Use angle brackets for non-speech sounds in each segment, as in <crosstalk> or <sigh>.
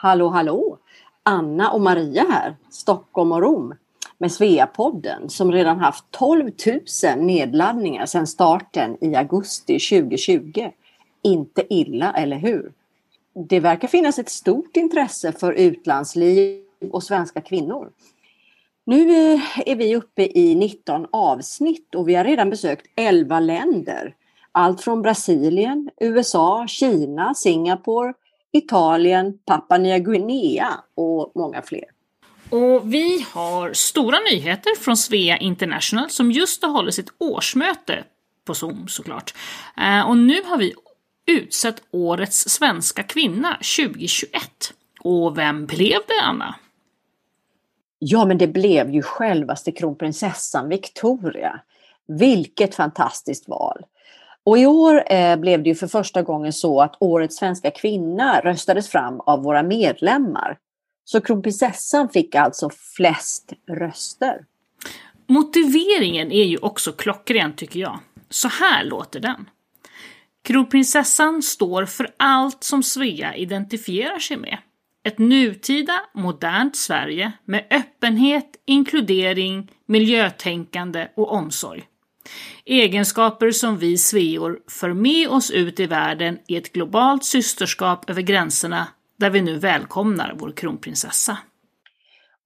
Hallå hallå! Anna och Maria här, Stockholm och Rom med Sveapodden som redan haft 12 000 nedladdningar sedan starten i augusti 2020. Inte illa, eller hur? Det verkar finnas ett stort intresse för utlandsliv och svenska kvinnor. Nu eh, är vi uppe i 19 avsnitt och vi har redan besökt 11 länder. Allt från Brasilien, USA, Kina, Singapore, Italien, Papua Nya Guinea och många fler. Och vi har stora nyheter från Svea International som just har hållit sitt årsmöte på Zoom såklart. Eh, och nu har vi utsett årets svenska kvinna 2021. Och vem blev det, Anna? Ja, men det blev ju självaste kronprinsessan Victoria. Vilket fantastiskt val! Och i år eh, blev det ju för första gången så att årets svenska kvinna röstades fram av våra medlemmar. Så kronprinsessan fick alltså flest röster. Motiveringen är ju också klockren tycker jag. Så här låter den. Kronprinsessan står för allt som Svea identifierar sig med. Ett nutida, modernt Sverige med öppenhet, inkludering, miljötänkande och omsorg. Egenskaper som vi sveor för med oss ut i världen i ett globalt systerskap över gränserna där vi nu välkomnar vår kronprinsessa.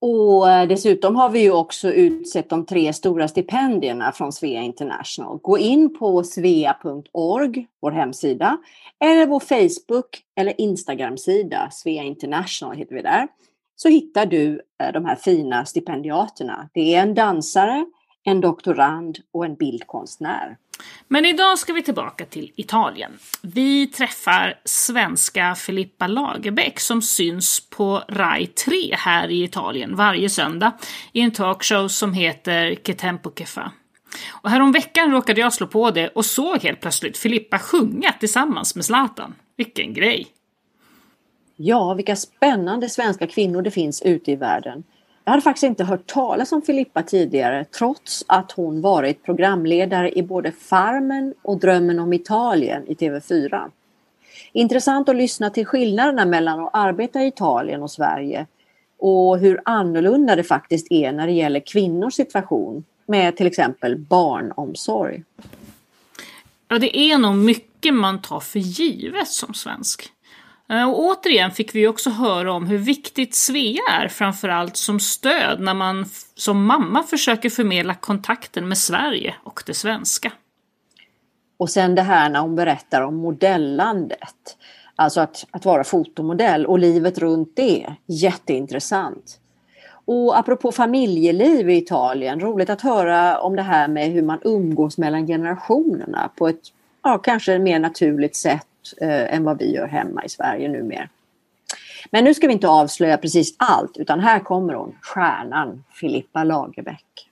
Och eh, dessutom har vi ju också utsett de tre stora stipendierna från Svea International. Gå in på svea.org, vår hemsida, eller vår Facebook eller Instagram-sida, Svea International heter vi där, så hittar du eh, de här fina stipendiaterna. Det är en dansare, en doktorand och en bildkonstnär. Men idag ska vi tillbaka till Italien. Vi träffar svenska Filippa Lagerbäck som syns på RAI 3 här i Italien varje söndag i en talkshow som heter Che Tempo Che Fa. Och häromveckan råkade jag slå på det och såg helt plötsligt Filippa sjunga tillsammans med Zlatan. Vilken grej! Ja, vilka spännande svenska kvinnor det finns ute i världen. Jag hade faktiskt inte hört talas om Filippa tidigare trots att hon varit programledare i både Farmen och Drömmen om Italien i TV4. Intressant att lyssna till skillnaderna mellan att arbeta i Italien och Sverige och hur annorlunda det faktiskt är när det gäller kvinnors situation med till exempel barnomsorg. Ja, det är nog mycket man tar för givet som svensk. Eh, och återigen fick vi också höra om hur viktigt Svea är, framförallt som stöd när man som mamma försöker förmedla kontakten med Sverige och det svenska. Och sen det här när hon berättar om modellandet. Alltså att, att vara fotomodell och livet runt det. Jätteintressant. Och apropå familjeliv i Italien, roligt att höra om det här med hur man umgås mellan generationerna på ett ja, kanske mer naturligt sätt eh, än vad vi gör hemma i Sverige numera. Men nu ska vi inte avslöja precis allt utan här kommer hon, stjärnan Filippa Lagerbäck.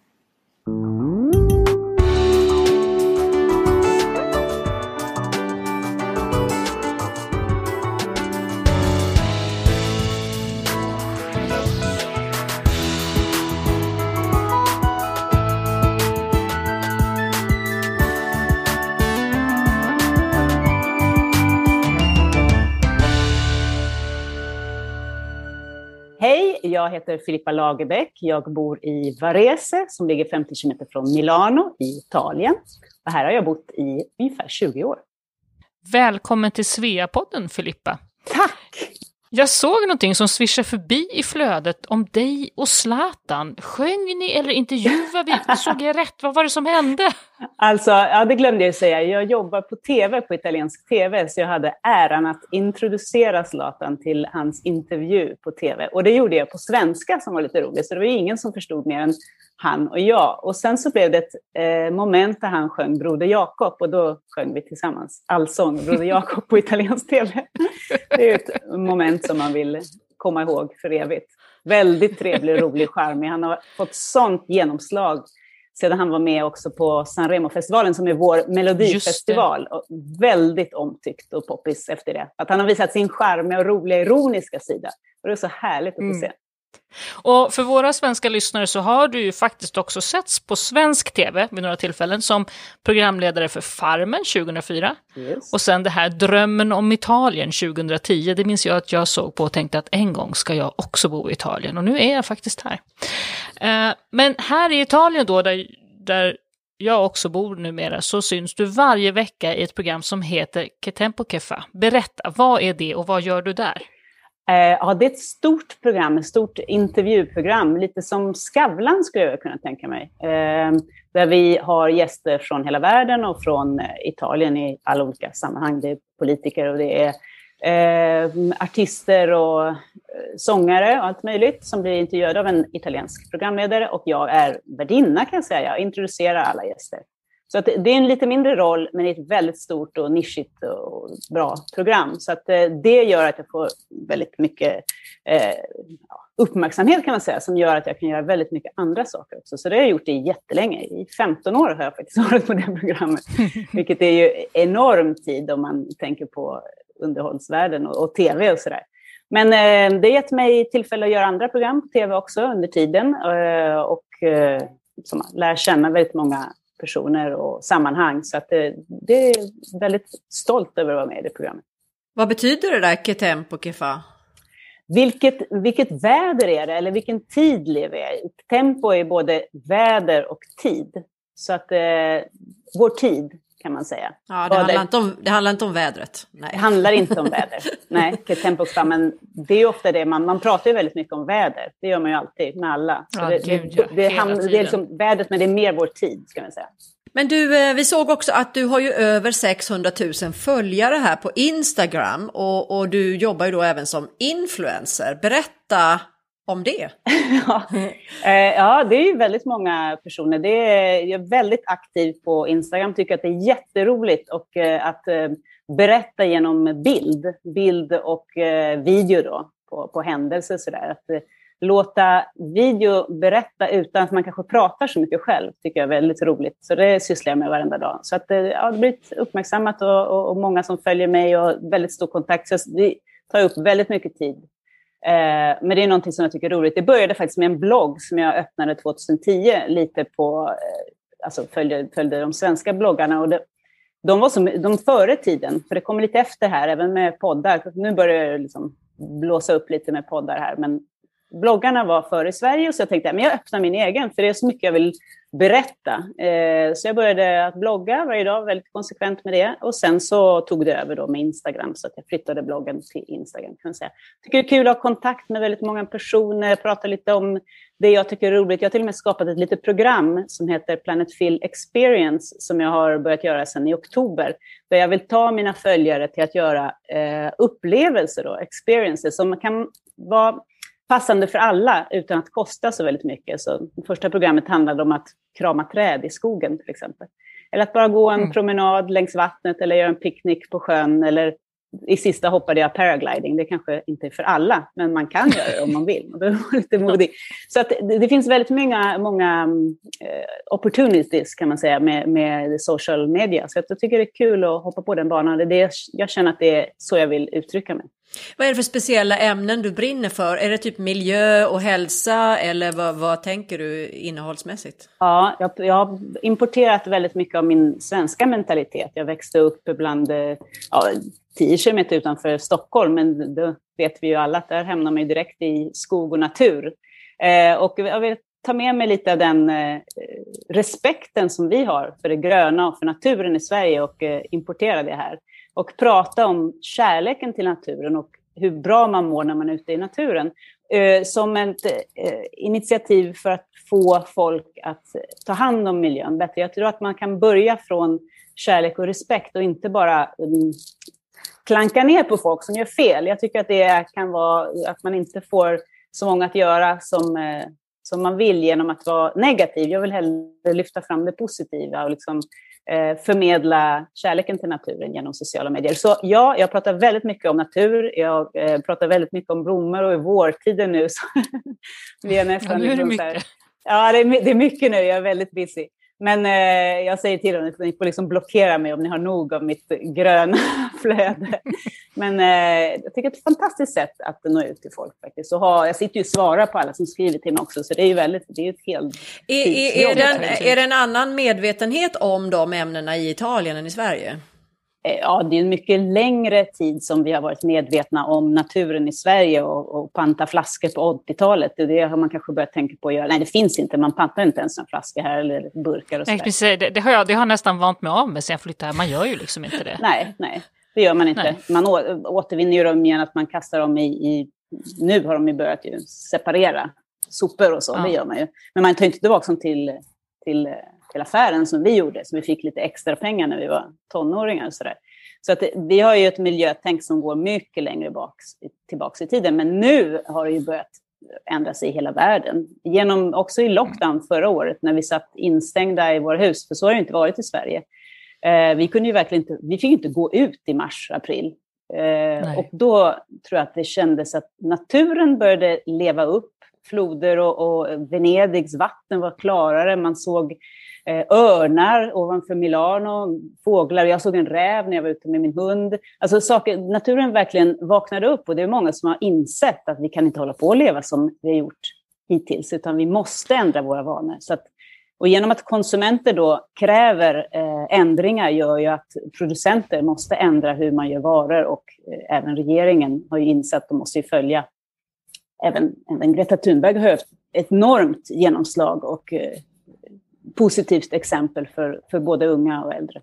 Jag heter Filippa Lagerbäck. Jag bor i Varese som ligger 50 km från Milano i Italien. Och här har jag bott i ungefär 20 år. Välkommen till Sveapodden Filippa. Tack! Jag såg någonting som svischade förbi i flödet om dig och Zlatan. Sjöng ni eller intervjuade vi? Såg jag rätt? Vad var det som hände? Alltså, ja, det glömde jag säga. Jag jobbar på tv, på italiensk tv, så jag hade äran att introducera Zlatan till hans intervju på tv. Och det gjorde jag på svenska som var lite roligt, så det var ingen som förstod mer än han och jag. Och sen så blev det ett eh, moment där han sjöng Broder Jakob och då sjöng vi tillsammans allsång Broder <laughs> Jakob på italiensk tv. Det är ett moment som man vill komma ihåg för evigt. Väldigt trevlig, rolig, charmig. Han har fått sånt genomslag sedan han var med också på Sanremo-festivalen som är vår melodifestival. Och väldigt omtyckt och poppis efter det. Att han har visat sin charmiga och roliga, ironiska sida. Och det är så härligt att få mm. Och för våra svenska lyssnare så har du ju faktiskt också setts på svensk tv vid några tillfällen som programledare för Farmen 2004. Yes. Och sen det här Drömmen om Italien 2010. Det minns jag att jag såg på och tänkte att en gång ska jag också bo i Italien. Och nu är jag faktiskt här. Eh, men här i Italien då, där, där jag också bor numera, så syns du varje vecka i ett program som heter Che Tempo Che Fa. Berätta, vad är det och vad gör du där? Eh, ja, det är ett stort program, ett stort intervjuprogram, lite som Skavlan skulle jag kunna tänka mig. Eh, där vi har gäster från hela världen och från eh, Italien i alla olika sammanhang. Det är politiker och det är eh, artister och eh, sångare och allt möjligt som blir intervjuade av en italiensk programledare och jag är värdinna kan jag säga. Jag introducerar alla gäster. Så att det är en lite mindre roll, men ett väldigt stort och nischigt och bra program. Så att eh, det gör att jag får väldigt mycket eh, uppmärksamhet kan man säga, som gör att jag kan göra väldigt mycket andra saker också. Så det har jag gjort i jättelänge. I 15 år har jag faktiskt <laughs> varit på det programmet. <laughs> Vilket är ju enorm tid om man tänker på underhållsvärlden och, tv och sådär. Men eh, det har gett mig tillfälle att göra andra program på tv också under tiden. Och som lär känna väldigt många personer och sammanhang. Så att det, det är väldigt stolt över att vara med i det programmet. Vad betyder det där ketempo kefa? Vilket, vilket väder är det, eller vilken tid lever jag i? Tempo är både väder och tid. Så att eh, vår tid kan man säga. Ja, det, handlar inte, om, det handlar inte om vädret. Nej. Det handlar inte om väder. Nej, <laughs> tempo men det är ofta det man, man pratar ju väldigt mycket om väder. Det gör man ju alltid med alla. Ja, det, gud, ja. det, det, det är liksom vädret, men det är mer vår tid, ska man säga. Men du, eh, vi såg också att du har ju över 600 000 följare här på Instagram och, och du jobbar ju då även som influencer. Berätta om det? <laughs> ja. Eh, ja, det är ju väldigt många personer. Det är, jag är väldigt aktiv på Instagram, tycker att det är jätteroligt och, eh, att eh, berätta genom bild, bild och video då, på, på händelser. Så där. Att låta video berätta utan att man kanske pratar så mycket själv, tycker jag är väldigt roligt. Så det sysslar jag med varenda dag. Så att, ja, det har blivit uppmärksammat och, och, och många som följer mig och väldigt stor kontakt. Så det tar upp väldigt mycket tid Eh, men det är någonting som jag tycker är roligt. Det började faktiskt med en blogg som jag öppnade 2010, lite på, eh, alltså följde, följde de svenska bloggarna. Och det, de var som, de före tiden, för det kommer lite efter här, även med poddar. Nu börjar det liksom blåsa upp lite med poddar här, men bloggarna var före i Sverige, så jag tänkte att jag öppnar min egen, för det är så mycket jag vill berätta. Eh, så jag började att blogga varje dag, väldigt konsekvent med det. Och sen så tog det över då med Instagram, så att jag flyttade bloggen till Instagram. Kan jag säga. tycker det är kul att ha kontakt med väldigt många personer, prata lite om det jag tycker är roligt. Jag har till och med skapat ett litet program som heter Planet Phil Experience, som jag har börjat göra sedan i oktober, där jag vill ta mina följare till att göra eh, upplevelser, då, experiences, som kan vara passande för alla utan att kosta så väldigt mycket. Så det första programmet handlade om att krama träd i skogen till exempel. Eller att bara gå en mm. promenad längs vattnet eller göra en picknick på sjön. Eller i sista hoppade jag paragliding. Det kanske inte är för alla, men man kan göra det om man vill. Och lite modig. Så att det, det, finns väldigt många, många uh, opportunities kan man säga med, med social media. Så jag tycker det är kul att hoppa på den banan. Det är det jag känner att det är så jag vill uttrycka mig. Vad är det för speciella ämnen du brinner för? Är det typ miljö och hälsa eller vad, vad tänker du innehållsmässigt? Ja, jag, jag, har importerat väldigt mycket av min svenska mentalitet. Jag växte upp bland ja, 10 kilometer utanför Stockholm, men då vet vi ju alla att där hamnar man ju direkt i skog och natur. Eh, och jag vill ta med mig lite av den eh, respekten som vi har för det gröna och för naturen i Sverige och eh, importera det här och prata om kärleken till naturen och hur bra man mår när man är ute i naturen. Eh, som ett eh, initiativ för att få folk att ta hand om miljön bättre. Jag tror att man kan börja från kärlek och respekt och inte bara um, klanka ner på folk som gör fel. Jag tycker att det kan vara att man inte får så många att göra som, eh, som man vill genom att vara negativ. Jag vill hellre lyfta fram det positiva och liksom eh, förmedla kärleken till naturen genom sociala medier. Så ja, jag pratar väldigt mycket om natur. Jag eh, pratar väldigt mycket om blommor och i vårtiden nu så <laughs> blir jag nästan... Ja, nu är det mycket. Ja, det är, det är mycket nu. Jag är väldigt busy. Men eh, jag säger till dem, ni får liksom blockera mig om ni har nog av mitt gröna <laughs> flöde. Men eh, jag tycker det är ett fantastiskt sätt att nå ut till folk faktiskt. Och ha, jag sitter ju och svarar på alla som skriver till mig också, så det är ju väldigt, det är ett helt... Är, är, är, det en, är det en annan medvetenhet om de ämnena i Italien än i Sverige? Eh, ja, det är en mycket längre tid som vi har varit medvetna om naturen i Sverige och, och panta flaskor på 80-talet. Det har man kanske börjat tänka på att göra. Nej, det finns inte. Man pantar inte ens en flaska här eller burkar och så. Nej, det, det, har jag, det har jag nästan vant mig av med sen jag flyttade här. Man gör ju liksom inte det. nej, nej, det gör man inte. Nej. Man å, återvinner ju dem genom att man kastar dem i, i... Nu har de ju börjat ju separera sopor och så, ja. det gör man ju. Men man tar inte tillbaka dem till, till till affären som vi gjorde, så vi fick lite extra pengar när vi var tonåringar. Och så där. så att vi har ju ett miljötänk som går mycket längre bak, tillbaka i tiden, men nu har det ju börjat ändra sig i hela världen. Genom, också i lockdown förra året när vi satt instängda i våra hus, för så har det inte varit i Sverige. Eh, vi kunde ju verkligen inte, vi fick inte gå ut i mars, april. Eh, och då tror jag att det kändes att naturen började leva upp. Floder och, och Venedigs vatten var klarare. Man såg Eh, örnar ovanför Milano, fåglar. Jag såg en räv när jag var ute med min hund. Alltså saker, naturen verkligen vaknade upp och det är många som har insett att vi kan inte hålla på att leva som vi har gjort hittills, utan vi måste ändra våra vanor. Så att, och genom att konsumenter då kräver eh, ändringar gör ju att producenter måste ändra hur man gör varor och eh, även regeringen har ju insett att de måste följa. Även, även Greta Thunberg har haft ett enormt genomslag och eh, positivt exempel för, för både unga och äldre.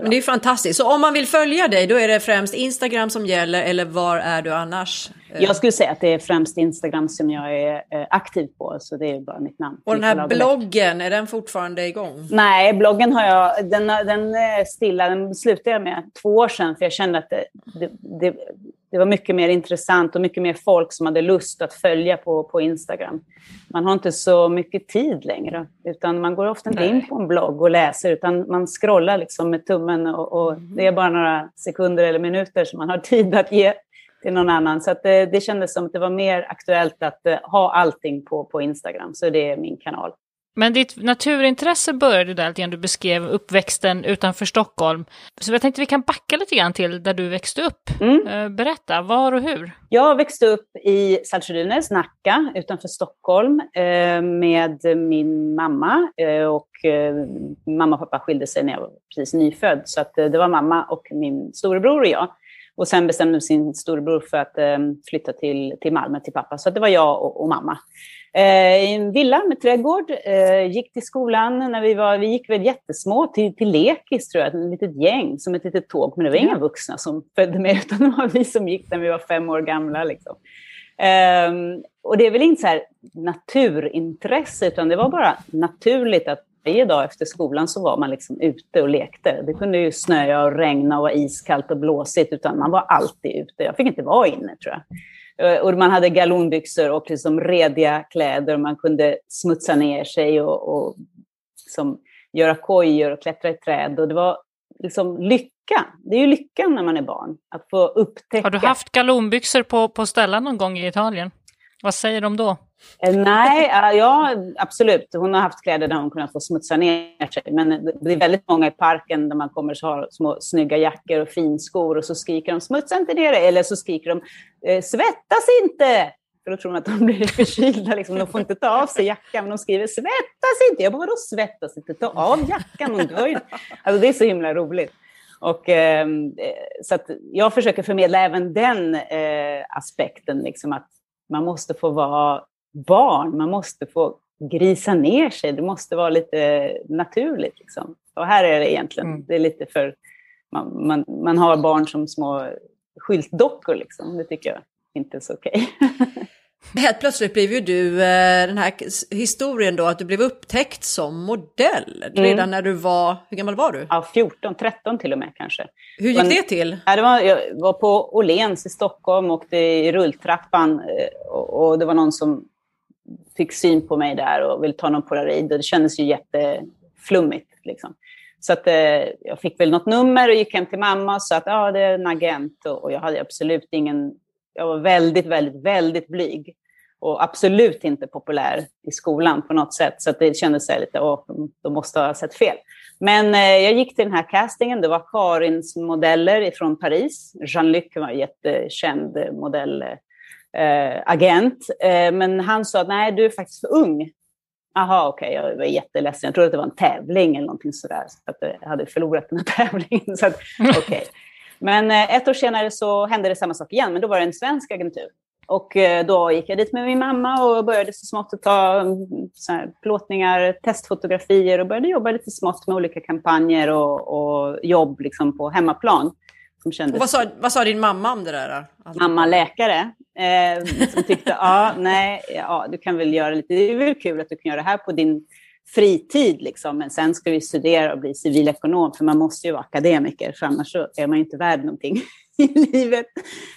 Men det är fantastiskt. Så om man vill följa dig, då är det främst Instagram som gäller, eller var är du annars? Jag skulle säga att det är främst Instagram som jag är eh, aktiv på, så det är bara mitt namn. Och den här bloggen, är den fortfarande igång? Nej, bloggen har jag, den, den är stilla, den slutade jag med två år sedan, för jag kände att det, det, det, var mycket mer intressant och mycket mer folk som hade lust att följa på, på Instagram. Man har inte så mycket tid längre, utan man går ofta inte in på en blogg och läser, utan man scrollar liksom med tummen och, och, mm. det är bara några sekunder eller minuter som man har <laughs> tid att ge till någon annan. Så det, det kändes som att det var mer aktuellt att uh, ha allting på, på Instagram, så det är min kanal. Men ditt naturintresse började där lite grann, du beskrev uppväxten utanför Stockholm. Så jag tänkte vi kan backa lite grann till där du växte upp. Mm. Eh, berätta, var och hur? Jag växte upp i Saltsjödynäs, Nacka, utanför Stockholm eh, med min mamma. Eh, och mamma och pappa skilde sig när jag var precis nyfödd. Så att det var mamma och min storebror och jag. Och sen bestämde sin storebror för att flytta till, till Malmö till pappa. Så det var jag och, och mamma. Eh, i en villa med trädgård. Eh, gick till skolan när vi var, vi gick väl jättesmå, till, till lekis tror jag, ett litet gäng, som ett litet tåg. Men det var inga vuxna som följde med, <laughs> utan det var vi som gick när vi var fem år gamla. Liksom. Um, och det är väl inte så här naturintresse, utan det var bara naturligt att varje dag efter skolan så var man liksom ute och lekte. Det kunde ju snöa och regna och vara iskallt och blåsigt, utan man var alltid ute. Jag fick inte vara inne, tror jag. Eh, och man hade galonbyxor och liksom rediga kläder man kunde smutsa ner sig och, och liksom göra kojor och klättra i träd. Och det var liksom lycka. Det är ju lyckan när man är barn, att få upptäcka. Har du haft galonbyxor på, på ställen någon gång i Italien? Vad säger de då? Eh, nej, eh, ja, absolut. Hon har haft kläder där hon kunnat få smutsa ner sig. Men det är väldigt många i parken där man kommer så har små snygga jackor och finskor och så skriker de smutsa inte ner dig. Eller så skriker de eh, svettas inte! För då tror de att de blir <laughs> förkylda. Liksom. De får inte ta av sig jackan, men de skriver svettas inte. Jag bara, vadå svettas inte? Ta av jackan, hon dör Alltså det är så himla roligt. Och, ehm, eh, så att jag försöker förmedla även den eh, aspekten, liksom att man måste få vara barn. Man måste få grisa ner sig. Det måste vara lite naturligt. Liksom. Och här är det egentligen, mm. det är lite för... Man, man, man har barn som små skyltdockor. Liksom. Det tycker jag inte är så okej. Okay. <laughs> Helt plötsligt blev ju du eh, den här historien då att du blev upptäckt som modell mm. redan när du var, hur gammal var du? Ja, 14, 13 till och med kanske. Hur gick Men, det till? Ja, det var, jag var på Åhléns i Stockholm, åkte i rulltrappan eh, och, och det var någon som fick syn på mig där och ville ta någon polaroid och det kändes ju jätteflummigt. Liksom. Så att, eh, jag fick väl något nummer och gick hem till mamma och sa att ah, det är en agent och, och jag hade absolut ingen... Jag var väldigt, väldigt, väldigt blyg. Och absolut inte populär i skolan på något sätt. Så det kändes så lite, åh, de måste ha sett fel. Men eh, jag gick till den här castingen. Det var Karins modeller från Paris. Jean-Luc var en jättekänd modellagent. Eh, eh, eh, men han sa att nej, du är faktiskt för ung. Jaha, okej, okay. jag var jätteledsen. Jag trodde att det var en tävling eller någonting sådär. Så att jag hade förlorat den här tävlingen. <laughs> Så att, okay. Men eh, ett år senare så hände det samma sak igen, men då var det en svensk agentur. Och eh, då gick jag dit med min mamma och började så smått att ta mm, så här, plåtningar, testfotografier och började jobba lite smått med olika kampanjer och, och jobb liksom på hemmaplan. Som kändes... vad, sa, vad sa din mamma om det där? Alltså... Mamma läkare, eh, som tyckte, <laughs> ja, nej, ja, du kan väl göra lite, det är väl kul att du kan göra det här på din fritid, liksom. men sen ska vi studera och bli civilekonom, för man måste ju vara akademiker, för annars är man ju inte värd någonting <laughs> i livet.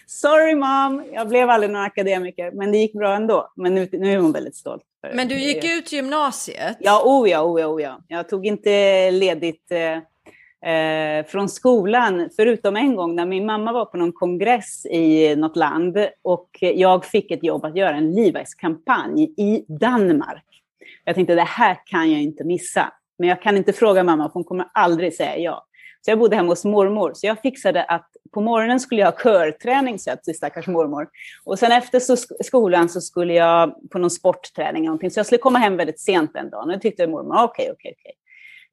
Sorry mom, jag blev aldrig någon akademiker, men det gick bra ändå. Men nu, nu är hon väldigt stolt. Men du gick ut gymnasiet? Ja, oh ja, oh ja, oh ja. Jag tog inte ledigt eh, eh, från skolan, förutom en gång när min mamma var på någon kongress i något land och jag fick ett jobb att göra en Levi's-kampanj i Danmark. Jag tänkte det här kan jag inte missa. Men jag kan inte fråga mamma, för hon kommer aldrig säga ja. Så jag bodde hemma hos mormor. Så jag fixade att på morgonen skulle jag ha körträning, så till stackars mormor. Och sen efter skolan så skulle jag på någon sportträning. Någonting. Så jag skulle komma hem väldigt sent den dagen. Och tyckte mormor, ah, okej, okay, okej, okay, okej. Okay.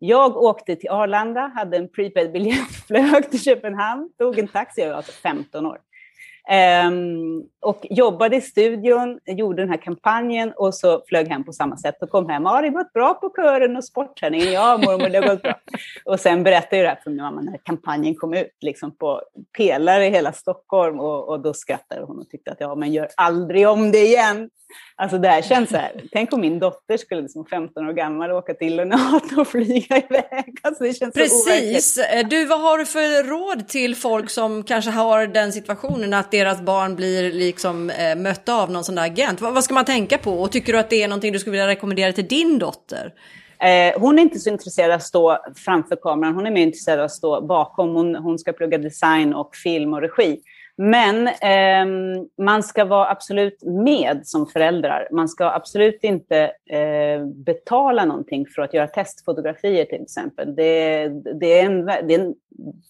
Jag åkte till Arlanda, hade en prepaid-biljett, <laughs> flög till Köpenhamn, tog en taxi, jag var alltså 15 år. Um, och jobbade i studion, gjorde den här kampanjen och så flög hem på samma sätt och kom hem. Ja, det har gått bra på kören och sportträningen. Ja, mormor, det har gått bra. och sen berättade jag det här för min mamma när kampanjen kom ut, liksom på pelare i hela Stockholm. Och, och då skrattade hon och tyckte att ja, men gör aldrig om det igen. Alltså det här känns så här, tänk om min dotter skulle liksom 15 år gammal åka till Lenato och flyga iväg. Alltså det känns Precis. Så du, vad har du för råd till folk som kanske har den situationen att deras barn blir liksom eh, mötta av någon sån där agent? Vad, vad, ska man tänka på? Och tycker du att det är någonting du skulle vilja rekommendera till din dotter? Eh, hon är inte så intresserad av att stå framför kameran, hon är mer intresserad av att stå bakom. Hon, hon ska plugga design och film och regi. Men eh, man ska vara absolut med som föräldrar. Man ska absolut inte eh, betala någonting för att göra testfotografier till exempel. Det, det, är en, det är en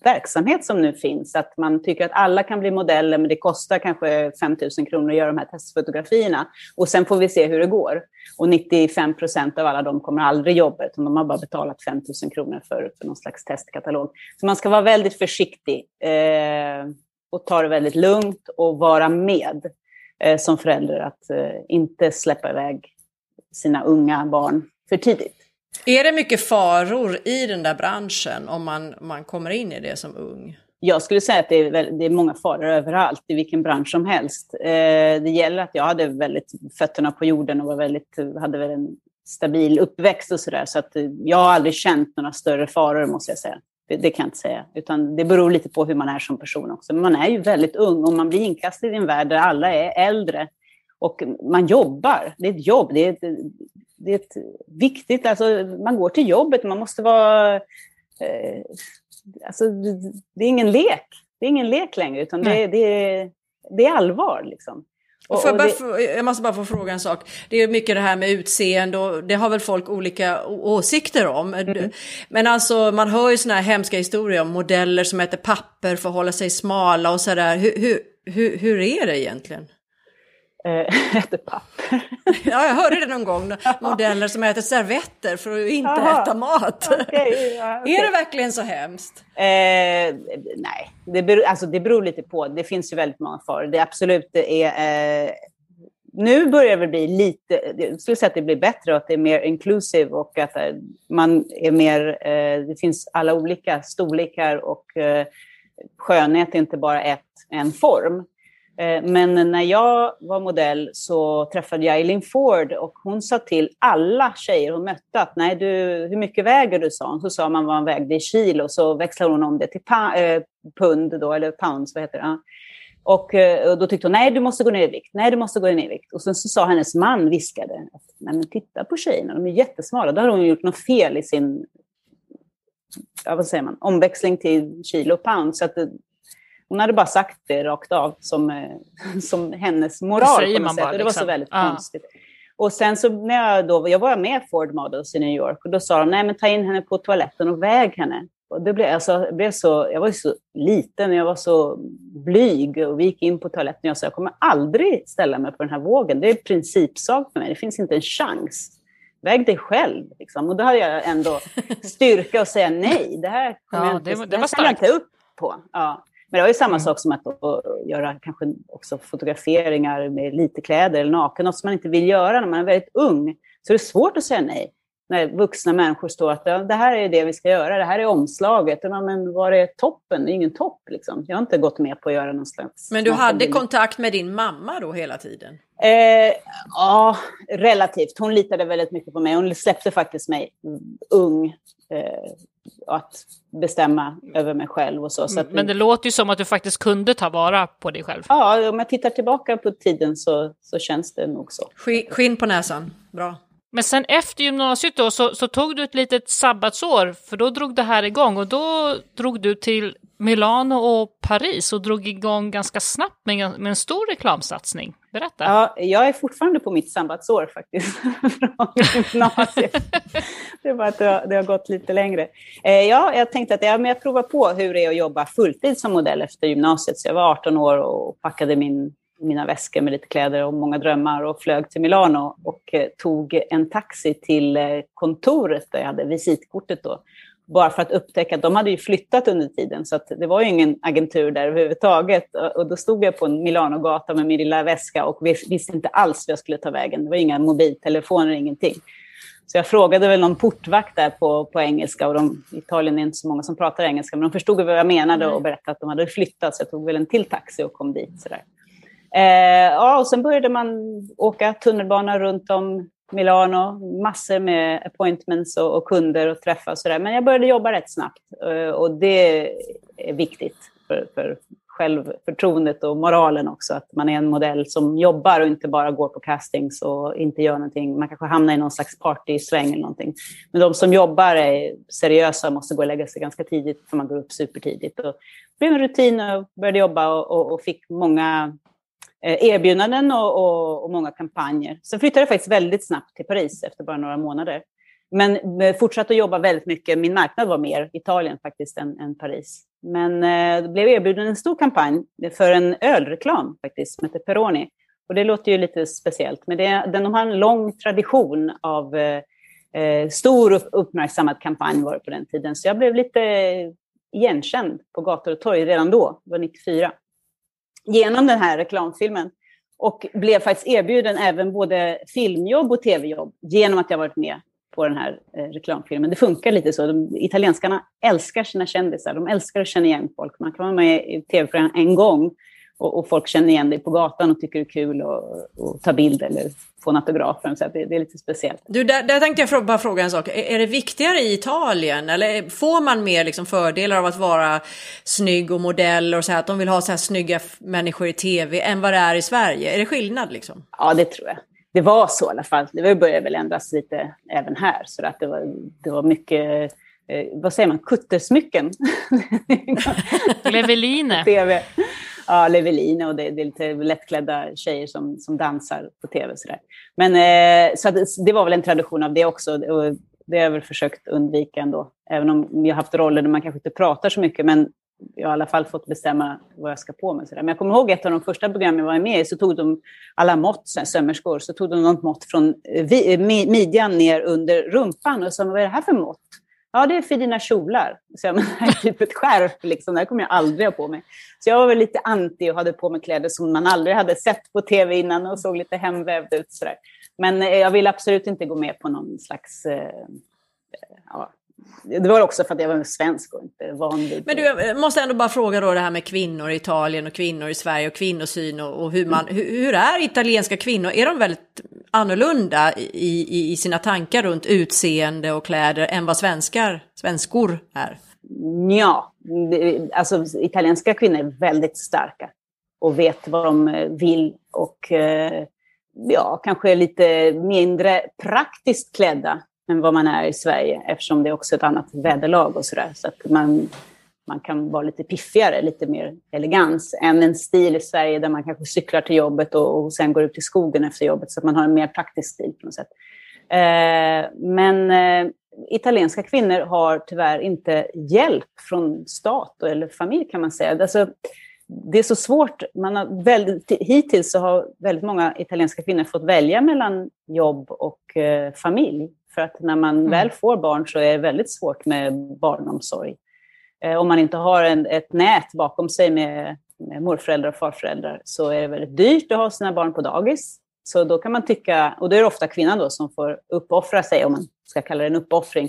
verksamhet som nu finns, att man tycker att alla kan bli modeller, men det kostar kanske 5 000 kronor att göra de här testfotografierna. Och sen får vi se hur det går. Och 95 procent av alla de kommer aldrig jobba, utan de har bara betalat 5 000 kronor för, för någon slags testkatalog. Så man ska vara väldigt försiktig. Eh, och ta det väldigt lugnt och vara med eh, som förälder. Att eh, inte släppa iväg sina unga barn för tidigt. Är det mycket faror i den där branschen om man, man kommer in i det som ung? Jag skulle säga att det är, det är många faror överallt, i vilken bransch som helst. Eh, det gäller att jag hade väldigt fötterna på jorden och var väldigt, hade väl en stabil uppväxt och sådär. Så att jag har aldrig känt några större faror, måste jag säga. Det, kan jag inte säga. Utan det beror lite på hur man är som person också. Men man är ju väldigt ung och man blir inkastad i en värld där alla är äldre. Och man jobbar. Det är ett jobb. Det är ett, det är ett viktigt... Alltså, man går till jobbet. Man måste vara... Eh, alltså, det är ingen lek. Det är ingen lek längre, utan det, det, är, det är allvar. Liksom. Och, och det... jag måste bara få fråga en sak. Det är mycket det här med utseende och det har väl folk olika åsikter om. Mm. Men alltså man hör ju sådana här hemska historier om modeller som äter papper för att hålla sig smala och sådär. Hur, hur, hur, hur är det egentligen? Äh, <laughs> äter papper. ja, jag hörde det någon gång. Modeller som äter servetter för att inte Aha, äta mat. Okay, ja, okay. Är det verkligen så hemskt? Eh, nej, det beror, alltså, det beror lite på. Det finns ju väldigt många faror. Det absolut är... Eh, nu börjar det bli lite, jag skulle säga att det blir bättre och att det är mer inclusive och att eh, man är mer, eh, det finns alla olika storlekar och eh, skönhet är inte bara ett, en form. Eh, men när jag var modell så träffade jag Eileen Ford och hon sa till alla tjejer hon mötte att nej, du, hur mycket väger du? sa hon. Så sa man vad hon vägde i kilo så växlade hon om det till eh, pund då, eller pounds, vad heter det? Och, eh, och, då tyckte hon, nej du måste gå ner i vikt, nej du måste gå ner i vikt. Och sen så sa hennes man, viskade, nej men titta på tjejerna, de är jättesmala. Då har hon gjort något fel i sin, ja, vad säger man, omväxling till kilo och pound. Så att hon hade bara sagt det rakt av som, eh, <laughs> som hennes moral. på något sätt. bara, och det var så liksom. väldigt Ja. konstigt. Och sen så när jag då, jag var med Ford Models i New York och då sa de, nej men ta in henne på toaletten och väg henne. Och det blev, alltså, jag, blev så, jag var ju så liten, jag var så blyg och vi gick in på toaletten och jag sa, jag kommer aldrig ställa mig på den här vågen. Det är en principsak för mig, det finns inte en chans. Väg dig själv. Liksom. Och då hade jag ändå <laughs> styrka att säga nej. Det här, kommer Ja, jag inte, det var- det var jag inte upp på. Ja. Men det var ju samma Mm. sak som att, göra kanske också fotograferingar med lite kläder eller naken, något som man inte vill göra när man är väldigt ung. Så det är svårt att säga nej. När vuxna människor står att det här är det vi ska göra, det här är omslaget. Men var är toppen? Det är ingen topp. Liksom. Jag har inte gått med på att göra någon slags... Men du hade bild. kontakt med din mamma då hela tiden? Eh, ja, relativt. Hon litade väldigt mycket på mig. Hon släppte faktiskt mig mm, ung eh, att bestämma över mig själv och så. så att, Men det låter ju som att du faktiskt kunde ta vara på dig själv. Ja, om jag tittar tillbaka på tiden så, så känns det nog så. Sk- Skinn på näsan, bra. Men sen efter gymnasiet då så, så tog du ett litet sabbatsår för då drog det här igång och då drog du till Milano och Paris och drog igång ganska snabbt med, en- med en stor reklamsatsning. Berätta. Ja, jag är fortfarande på mitt sabbatsår faktiskt, <laughs> från gymnasiet. Det är bara att det har, det har gått lite längre. Eh, ja, jag tänkte att ja, men jag provar på hur det är att jobba fulltid som modell efter gymnasiet. Så jag var 18 år och packade min, mina väskor med lite kläder och många drömmar och flög till Milano och eh, tog en taxi till eh, kontoret där jag hade visitkortet då. Bara för att upptäcka att de hade ju flyttat under tiden så att det var ju ingen agentur där överhuvudtaget. Och då stod jag på en Milanogata med min lilla väska och vis- visste inte alls vad jag skulle ta vägen. Det var inga mobiltelefoner, ingenting. Så jag frågade väl någon portvakt där på, på engelska och de, i Italien är inte så många som pratar engelska, men de förstod vad jag menade och berättade att de hade flyttat, så jag tog väl en till taxi och kom dit. Sådär. Eh, ja, och sen började man åka tunnelbana runt om Milano, massor med appointments och, och kunder och träffar och sådär. Men jag började jobba rätt snabbt eh, och det är viktigt för, för självförtroendet och moralen också, att man är en modell som jobbar och inte bara går på castings och inte gör någonting. Man kanske hamnar i någon slags partysväng eller någonting. Men de som jobbar är seriösa och måste gå och lägga sig ganska tidigt, för man går upp supertidigt. Och det blev en rutin och började jobba och, och, och fick många Eh, erbjudanden och, och, och många kampanjer. Sen flyttade jag faktiskt väldigt snabbt till Paris efter bara några månader. Men eh, fortsatte att jobba väldigt mycket. Min marknad var mer Italien faktiskt än, än Paris. Men eh, det blev erbjuden en stor kampanj för en ölreklam faktiskt, som heter Peroni. Och det låter ju lite speciellt, men det, den, de har en lång tradition av eh, eh stor och uppmärksammad kampanj var det på den tiden. Så jag blev lite igenkänd på gator och torg redan då, det var 94 genom den här reklamfilmen. Och blev faktiskt erbjuden även både filmjobb och tv-jobb genom att jag varit med på den här eh, reklamfilmen. Det funkar lite så. De, italienskarna älskar sina kändisar. De älskar att känna igen folk. Man kan vara med i tv-program en gång och, och folk känner igen dig på gatan och tycker det är kul att ta bild eller få en autograf. Så att det, det är lite speciellt. Du, där, där tänkte jag frå- bara fråga en sak. Är, är det viktigare i Italien eller får man mer liksom fördelar av att vara snygg och modell och så här, att de vill ha så här snygga människor i tv än vad det är i Sverige? Är det skillnad liksom? Ja, det tror jag. Det var så i alla fall. Det började väl ändras lite även här. Så att det, var, det var mycket, eh, vad säger man, kuttersmycken. Leveline. <laughs> TV. Ja, Leveline och det, det är lite lättklädda tjejer som, som dansar på tv. Så där. Men eh, så att det, det var väl en tradition av det också. Och det har jag väl försökt undvika ändå. Även om jag har haft roller där man kanske inte pratar så mycket. Men jag har i alla fall fått bestämma vad jag ska på mig. Så där. Men jag kommer ihåg ett av de första programmen jag var med i så tog de alla mått, så här, sömmerskor, så tog de något mått från eh, vi, eh, midjan ner under rumpan och sa, vad är det här för mått? Ja, det är för dina kjolar. Så jag, menar, <laughs> typ ett skärp, liksom. det här kommer jag aldrig ha på mig. Så jag var väl lite anti och hade på mig kläder som man aldrig hade sett på tv innan och såg lite hemvävd ut. Sådär. Men eh, jag vill absolut inte gå med på någon slags... Eh, ja. Det var också för att jag var svensk och inte van vid... Men du, jag måste ändå bara fråga då det här med kvinnor i Italien och kvinnor i Sverige och kvinnosyn och, och hur man, hur, hur är italienska kvinnor? Är de väldigt annorlunda i, i, i sina tankar runt utseende och kläder än vad svenskar, svenskor är? Ja, alltså italienska kvinnor är väldigt starka och vet vad de eh, vill och eh, ja, kanske lite mindre praktiskt klädda än vad man är i Sverige eftersom det är också ett annat väderlag och sådär. Så att man, man kan vara lite piffigare, lite mer elegans än en stil i Sverige där man kanske cyklar till jobbet och, och sen går ut i skogen efter jobbet så att man har en mer praktisk stil på något sätt. Eh, men eh, italienska kvinnor har tyvärr inte hjälp från stat eller familj kan man säga. Alltså, det är så svårt. Man har väldigt, hittills så har väldigt många italienska kvinnor fått välja mellan jobb och eh, familj. För att när man mm. väl får barn så är det väldigt svårt med barnomsorg. Eh, om man inte har en, ett nät bakom sig med, med morföräldrar och farföräldrar så är det väldigt dyrt att ha sina barn på dagis. Så då kan man tycka, och då är det ofta kvinnan då som får uppoffra sig, om man ska kalla det en uppoffring,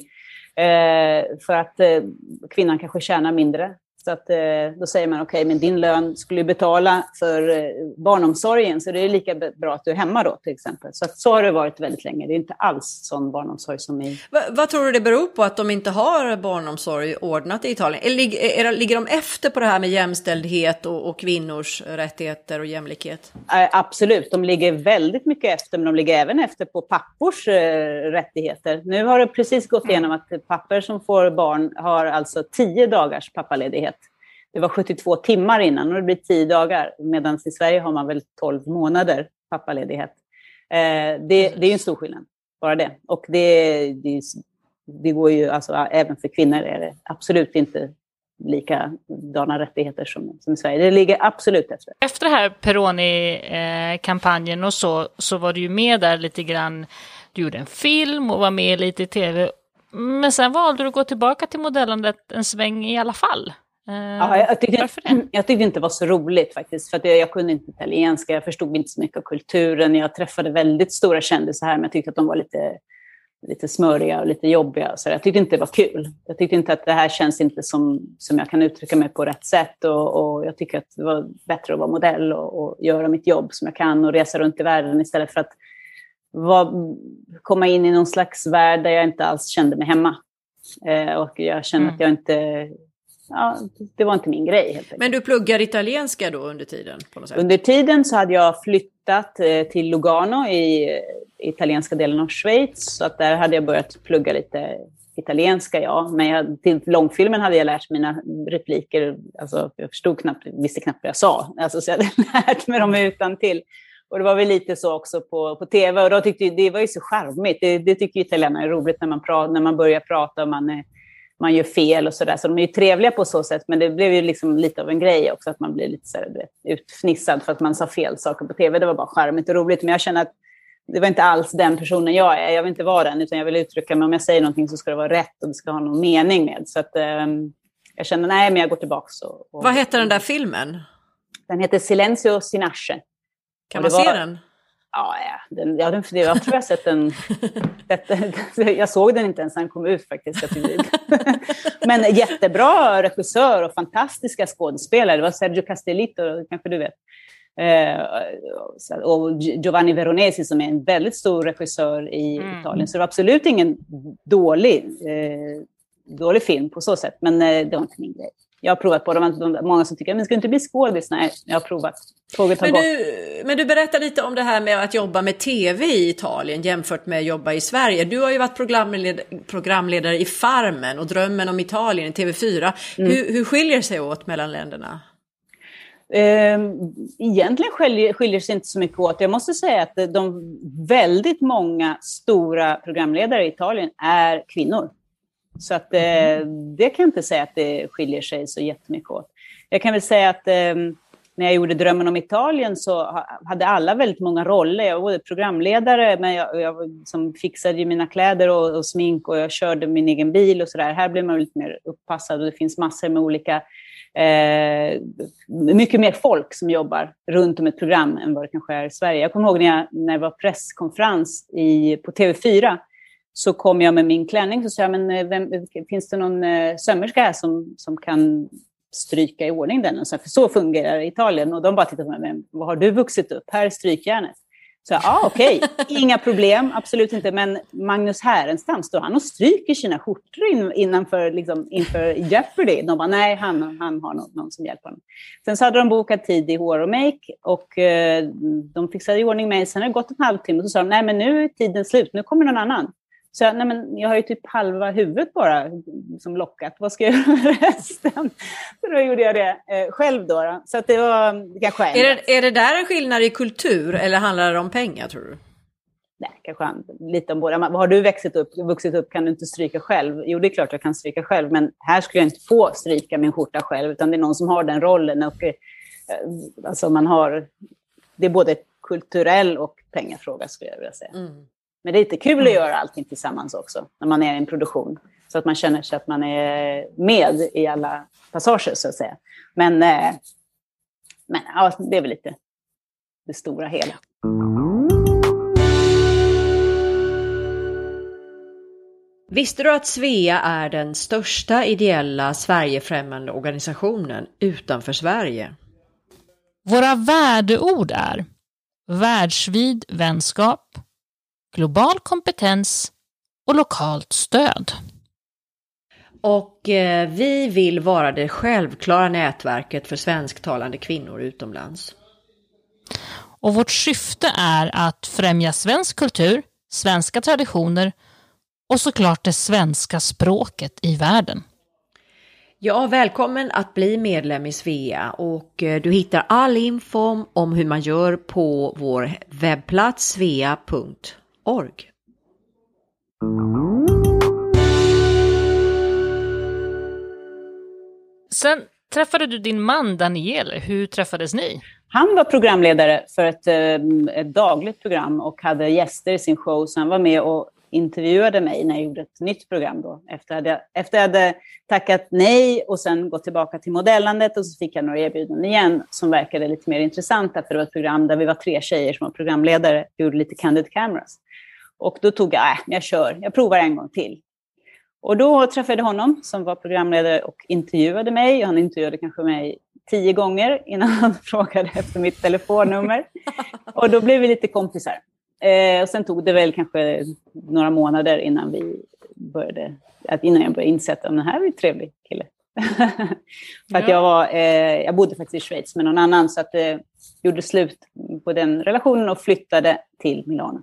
eh, för att eh, kvinnan kanske tjänar mindre så att, eh, då säger man okej, okay, men din lön skulle betala för eh, barnomsorgen, så det är lika bra att du är hemma då till exempel. Så, att, så har det varit väldigt länge. Det är inte alls sån barnomsorg som i... Va, vad tror du det beror på att de inte har barnomsorg ordnat i Italien? Eller ligger, ligger de efter på det här med jämställdhet och, och kvinnors rättigheter och jämlikhet? Äh, absolut, de ligger väldigt mycket efter, men de ligger även efter på pappors äh, rättigheter. Nu har det precis gått igenom att pappor som får barn har alltså tio dagars pappaledighet det var 72 timmar innan och det blir 10 dagar. Medan i Sverige har man väl 12 månader pappaledighet. Eh, det, det är en stor skillnad, bara det. Och det, det, det går ju, alltså även för kvinnor är det absolut inte likadana rättigheter som, som i Sverige. Det ligger absolut efter. Efter det här Peroni-kampanjen och så, så var du ju med där lite grann. Du gjorde en film och var med lite i tv. Men sen valde du att gå tillbaka till modellandet en sväng i alla fall. Ja, jag, tyckte, jag tyckte inte det var så roligt faktiskt, för jag, jag, kunde inte italienska, jag förstod inte så mycket av kulturen. Jag träffade väldigt stora kändisar här, men jag tyckte att de var lite, lite smöriga och lite jobbiga. Så jag tyckte inte det var kul. Jag tyckte inte att det här känns inte som, som jag kan uttrycka mig på rätt sätt. Och, och jag tycker att det var bättre att vara modell och, och, göra mitt jobb som jag kan och resa runt i världen istället för att var, komma in i någon slags värld där jag inte alls kände mig hemma. Eh, och jag kände mm. att jag inte ja, det var inte min grej. Helt Men du pluggar italienska då under tiden? Under tiden så hade jag flyttat eh, till Lugano i eh, italienska delen av Schweiz. Så att där hade jag börjat plugga lite italienska, ja. Men jag, till långfilmen hade jag lärt mina repliker. Alltså, jag förstod knappt, visste knappt vad jag sa. Alltså, så jag hade <laughs> lärt mig dem utan till. Och det var väl lite så också på, på tv. Och då tyckte det var ju så charmigt. Det, det tycker italienare är roligt när man, pra, när man börjar prata och man är man gör fel och sådär. Så de är ju trevliga på så sätt, men det blev ju liksom lite av en grej också att man blir lite så här, utfnissad för att man sa fel saker på tv. Det var bara charmigt och roligt, men jag känner att det var inte alls den personen jag är. Jag vill inte vara den, utan jag vill uttrycka mig. Om jag säger någonting så ska det vara rätt och det ska ha någon mening med. Så att, um, jag känner, nej, men jag går tillbaka. Och, och, Vad heter den där filmen? Den heter Silencio Sinasce. Kan man var, se den? Ja, den, ja den, jag tror jag sett den. <laughs> jag såg den inte ens när den kom ut faktiskt. Men jättebra regissör och fantastiska skådespelare. Det var Sergio Castellito, kanske du vet. Eh, och Giovanni Veronesi som är en väldigt stor regissör i mm. Italien. Så det var absolut ingen dålig, eh, dålig film på så sätt. Men eh, det var inte min grej. Jag har provat på det. Många som tycker, men ska du inte bli skådis? Nej, jag har provat. Tåget har men, du, men du berättar lite om det här med att jobba med tv i Italien jämfört med att jobba i Sverige. Du har ju varit programled programledare i Farmen och Drömmen om Italien i TV4. Mm. Hur, hur skiljer sig åt mellan länderna? Ehm, egentligen skiljer, skiljer sig inte så mycket åt. Jag måste säga att de väldigt många stora programledare i Italien är kvinnor. Så att, eh, mm. det kan jag inte säga att det skiljer sig så jättemycket åt. Jag kan väl säga att eh, när jag gjorde Drömmen om Italien så hade alla väldigt många roller. Jag var programledare, men jag, jag som fixade mina kläder och, och, smink och jag körde min egen bil och sådär. Här blir man lite mer uppassad och det finns massor med olika Eh, mycket mer folk som jobbar runt om ett program än vad det kanske är i Sverige. Jag kommer ihåg när, jag, när det var presskonferens i, på TV4 så kom jag med min klänning och sa men eh, vem, eh, finns det någon eh, sömmerska här som, som kan stryka i ordning den? Och så, för så fungerar det i Italien. Och de bara tittade på mig, men vad har du vuxit upp? Här är strykjärnet. Så ja, ah, okej, okay. inga problem, absolut inte. Men Magnus Härenstam, står han och stryker sina skjortor in, innanför, liksom, inför Jeopardy? De bara, nej, han, han har någon, någon som hjälper honom. Sen så hade de bokat tid i Hår och Make och eh, de fixade i ordning mig. Sen har det gått en halvtimme och så sa de, nej men nu är tiden slut, nu kommer någon annan. Så jag, nej men jag har ju typ halva huvudet bara som lockat. Vad ska jag göra med resten? <laughs> Så då gjorde jag det eh, själv då, då. Så att det var kanske är det, är det där en skillnad i kultur eller handlar det om pengar tror du? Nej, kanske lite om båda. Har du vuxit upp, vuxit upp kan du inte stryka själv. Jo, det är klart jag kan stryka själv, men här skulle jag inte få stryka min skjorta själv, utan det är någon som har den rollen. Och, eh, alltså man har, det är både kulturell och pengafråga skulle jag vilja säga. Mm. Men det är lite kul att mm. göra allting tillsammans också, när man är i en produktion. Så att man känner sig att man är med i alla passager, så att säga. Men, eh, men ja, det är väl lite det stora hela. Visste du att Svea är den största ideella Sverigefrämmande organisationen utanför Sverige? Våra värdeord är världsvid vänskap, global kompetens och lokalt stöd. Och eh, vi vill vara det självklara nätverket för svensktalande kvinnor utomlands. Och vårt syfte är att främja svensk kultur, svenska traditioner och såklart det svenska språket i världen. Ja, välkommen att bli medlem i Svea och eh, du hittar all info om hur man gör på vår webbplats svea.org. Sen träffade du din man Daniel. Hur träffades ni? Han var programledare för ett, eh, ett dagligt program och hade gäster i sin show, så han var med och intervjuade mig när jag gjorde ett nytt program då. Efter att jag, efter jag hade tackat nej och sen gått tillbaka till modellandet och så fick jag några erbjudanden igen som verkade lite mer intressanta för det var ett program där vi var tre tjejer som var programledare och gjorde lite candid cameras. Och då tog jag, äh, jag kör, jag provar en gång till. Och då träffade jag honom som var programledare och intervjuade mig. Han intervjuade kanske mig tio gånger innan han <laughs> frågade efter mitt telefonnummer. Och då blev vi lite kompisar. Eh, och sen tog det väl kanske några månader innan vi började, att innan jag började inse att den här är en trevlig kille. <laughs> För att jag, var, eh, jag bodde faktiskt i Schweiz med någon annan, så att det eh, gjorde slut på den relationen och flyttade till Milano.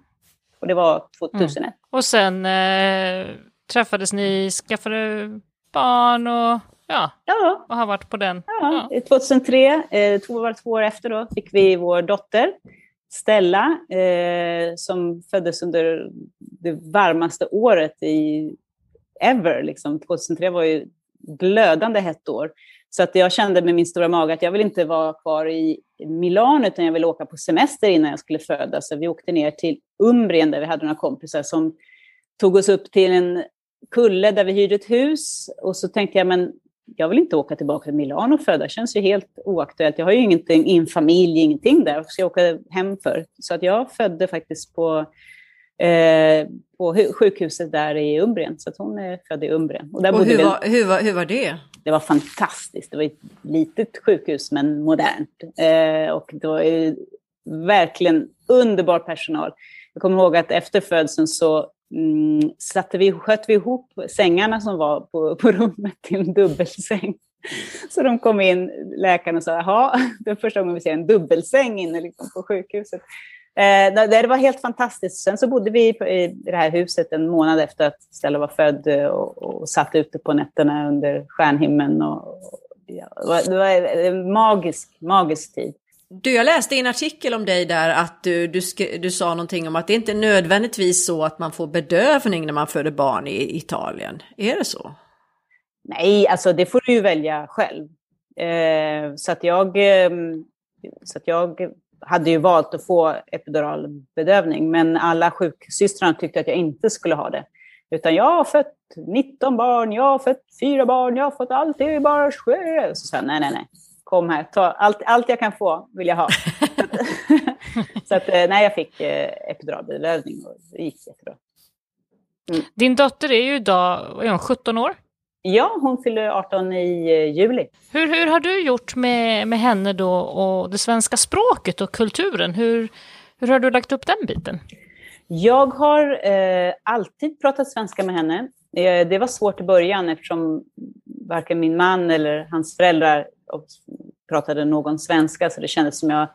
Och det var 2001. Mm. Och sen eh, träffades ni, skaffade barn och ja, ja. och har varit på den. Ja. ja. 2003, eh, två, två år efter då, fick vi vår dotter. Stella, eh, som föddes under det varmaste året i ever. Liksom. 2003 var ju glödande hett år. Så att jag kände med min stora mage att jag vill inte vara kvar i Milano utan jag vill åka på semester innan jag skulle födas. Så vi åkte ner till Umbrien där vi hade några kompisar som tog oss upp till en kulle där vi hyrde ett hus. Och så tänkte jag, men jag vill inte åka tillbaka till Milano och föda, det känns ju helt oaktuellt. Jag har ju ingenting, ingen familj, ingenting där, vad ska jag åka hem för? Så att jag födde faktiskt på, eh, på sjukhuset där i Umbrien, så att hon är född i Umbrien. Och, där och hur, väl, var, hur, var, hur var det? Det var fantastiskt, det var ett litet sjukhus men modernt. Eh, och det var verkligen underbar personal. Jag kommer ihåg att efter födseln så mm, satte vi, sköt vi ihop sängarna som var på, på rummet till en dubbelsäng. Så de kom in, läkarna och sa, jaha, <laughs> det är första gången vi ser en dubbelsäng inne liksom, på sjukhuset. Eh, det var helt fantastiskt. Sen så bodde vi i det här huset en månad efter att Stella var född eh, och, och satt ute på nätterna under stjärnhimlen. Och, och ja, det var en magisk, magisk tid. Du, jag läste i en artikel om dig där att du, du, du sa någonting om att det inte är nödvändigtvis så att man får bedövning när man föder barn i Italien. Är det så? Nej, alltså det får du ju välja själv. Eh, så, att jag, eh, så att jag hade ju valt att få epiduralbedövning, men alla sjuksystrarna tyckte att jag inte skulle ha det. Utan jag har fött 19 barn, jag har fött fyra barn, jag har fått allt det är bara sjö. Så sa jag, nej, nej, nej kom här, ta allt, allt jag kan få vill jag ha. <laughs> så att, eh, nej, jag fick eh, epiduralbedövning och det gick jättebra. Mm. Din dotter är ju idag, är hon 17 år? Ja, hon fyller 18 i eh, juli. Hur, hur har du gjort med, med henne då och det svenska språket och kulturen? Hur, hur har du lagt upp den biten? Jag har eh, alltid pratat svenska med henne. Eh, det var svårt i början eftersom varken min man eller hans föräldrar pratade någon svenska, så det kändes som jag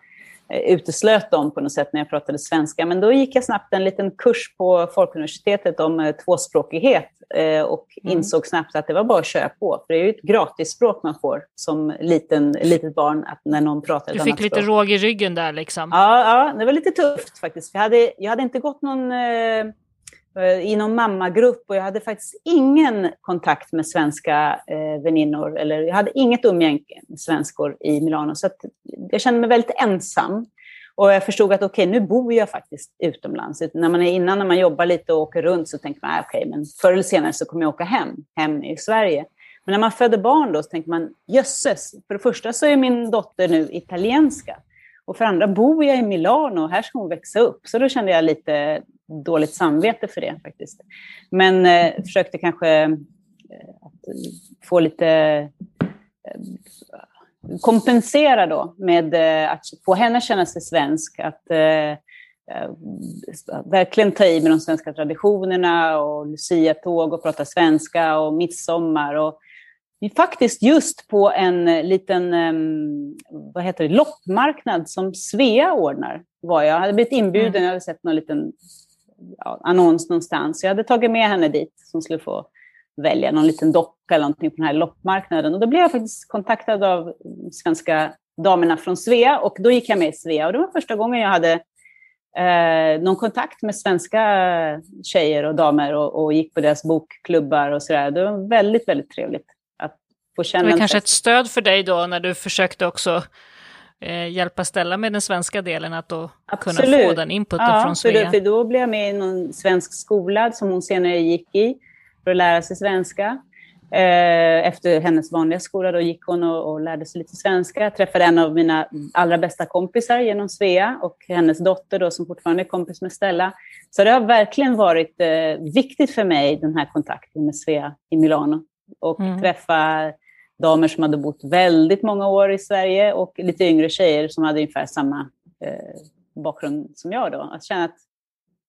eh, uteslöt dem på något sätt när jag pratade svenska. Men då gick jag snabbt en liten kurs på Folkuniversitetet om eh, tvåspråkighet eh, och mm. insåg snabbt att det var bara att köra på. För det är ju ett gratisspråk man får som liten, litet barn att när någon pratar ett Du fick lite språk. råg i ryggen där liksom. Ja, ja, det var lite tufft faktiskt. Jag hade, jag hade inte gått någon Eh, i någon mammagrupp och jag hade faktiskt ingen kontakt med svenska eh, väninnor. Eller jag hade inget umgänge med svenskor i Milano. Så jag kände mig väldigt ensam. Och jag förstod att okej, okay, nu bor jag faktiskt utomlands. När man är innan när man jobbar lite och åker runt så tänker man ah, okej, okay, men förr eller senare så kommer jag åka hem, hem i Sverige. Men när man föder barn då så tänker man jösses, för det första så är min dotter nu italienska. Och för andra bor jag i Milano och här ska hon växa upp. Så då kände jag lite dåligt samvete för det faktiskt. Men eh, försökte kanske eh, få lite eh, kompensera då med eh, att få henne känna sig svensk. Att eh, eh, verkligen ta i med de svenska traditionerna och Lucia-tåg och prata svenska och midsommar. Och faktiskt just på en liten vad heter det, loppmarknad som Svea ordnar. Var jag. jag hade blivit inbjuden, mm. jag hade sett någon liten ja, annons någonstans. Jag hade tagit med henne dit som skulle få välja någon liten docka eller någonting på den här loppmarknaden. Och då blev jag faktiskt kontaktad av svenska damerna från Svea och då gick jag med i Svea. Och det var första gången jag hade eh, någon kontakt med svenska tjejer och damer och, och gick på deras bokklubbar och sådär. Det var väldigt, väldigt trevligt få känna. Det var kanske ett stöd för dig då när du försökte också eh, hjälpa Stella med den svenska delen, att då Absolut. kunna få den inputen ja, från Svea? För, för då blev jag med i någon svensk skola som hon senare gick i för att lära sig svenska. Eh, efter hennes vanliga skola då gick hon och, och, lärde sig lite svenska. Jag träffade en av mina allra bästa kompisar genom Svea och hennes dotter då som fortfarande är kompis med Stella. Så det har verkligen varit eh, viktigt för mig, den här kontakten med Svea i Milano. Och mm. träffa damer som hade bott väldigt många år i Sverige och lite yngre tjejer som hade ungefär samma eh, bakgrund som jag. Då. Att känna att,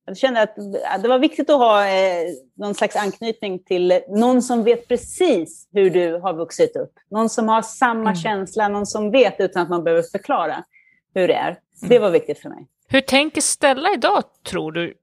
jag kände att det var viktigt att ha eh, någon slags anknytning till någon som vet precis hur du har vuxit upp. Någon som har samma mm. känsla, någon som vet utan att man behöver förklara hur det är. Det var viktigt för mig. Hur tänker Stella idag, tror du?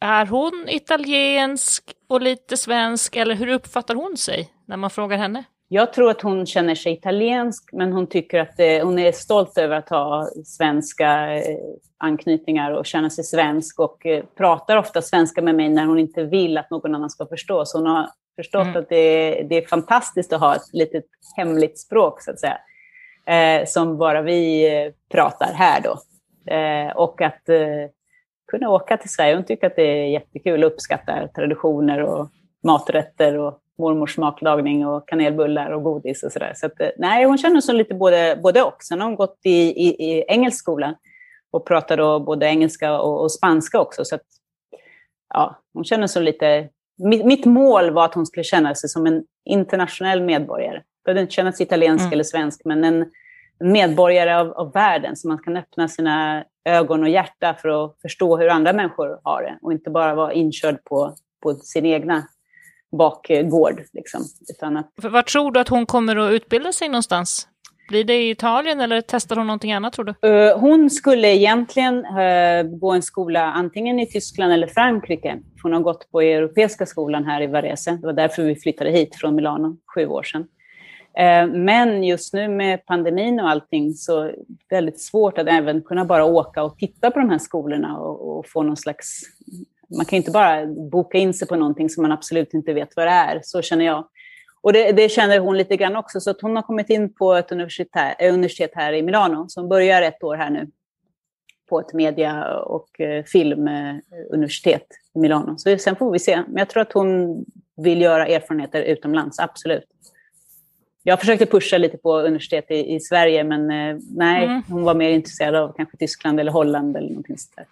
Är hon italiensk och lite svensk, eller hur uppfattar hon sig när man frågar henne? Jag tror att hon känner sig italiensk, men hon tycker att det, hon är stolt över att ha svenska eh, anknytningar och känna sig svensk och eh, pratar ofta svenska med mig när hon inte vill att någon annan ska förstå. Så hon har förstått mm. att det, det, är fantastiskt att ha ett litet hemligt språk, så att säga, eh, som bara vi eh, pratar här då. Eh, och att eh, kunna åka till Sverige. Hon tycker att det är jättekul och uppskattar traditioner och maträtter och mormors matlagning och kanelbullar och godis och sådär. Så att, eh, nej, hon känner sig lite både, både och. Sen har hon gått i, i, i engelsk skola och pratar då både engelska och, och spanska också. Så att, ja, hon känner sig lite... Mitt, mitt, mål var att hon skulle känna sig som en internationell medborgare. Behövde inte känna sig italiensk mm. eller svensk, men en, en medborgare av, av världen, så man kan öppna sina ögon och hjärta för att förstå hur andra människor har det och inte bara vara inkörd på, på sin egna bakgård. Liksom, utan att... Var tror du att hon kommer att utbilda sig någonstans? Blir det i Italien eller testar hon någonting annat tror du? Uh, hon skulle egentligen uh, gå en skola antingen i Tyskland eller Frankrike. Hon har gått på Europeiska skolan här i Varese. Det var därför vi flyttade hit från Milano sju år sedan. Uh, men just nu med pandemin och allting så är det väldigt svårt att även kunna bara åka och titta på de här skolorna och, och få någon slags man kan inte bara boka in sig på någonting som man absolut inte vet vad det är. Så känner jag. Och det, det känner hon lite grann också. Så att hon har kommit in på ett universitet, eh, universitet här i Milano som börjar ett år här nu på ett media och eh, filmuniversitet i Milano. Så sen får vi se. Men jag tror att hon vill göra erfarenheter utomlands, absolut. Jag försökte pusha lite på universitet i, i Sverige, men eh, nej, mm. hon var mer intresserad av kanske Tyskland eller Holland eller någonting sånt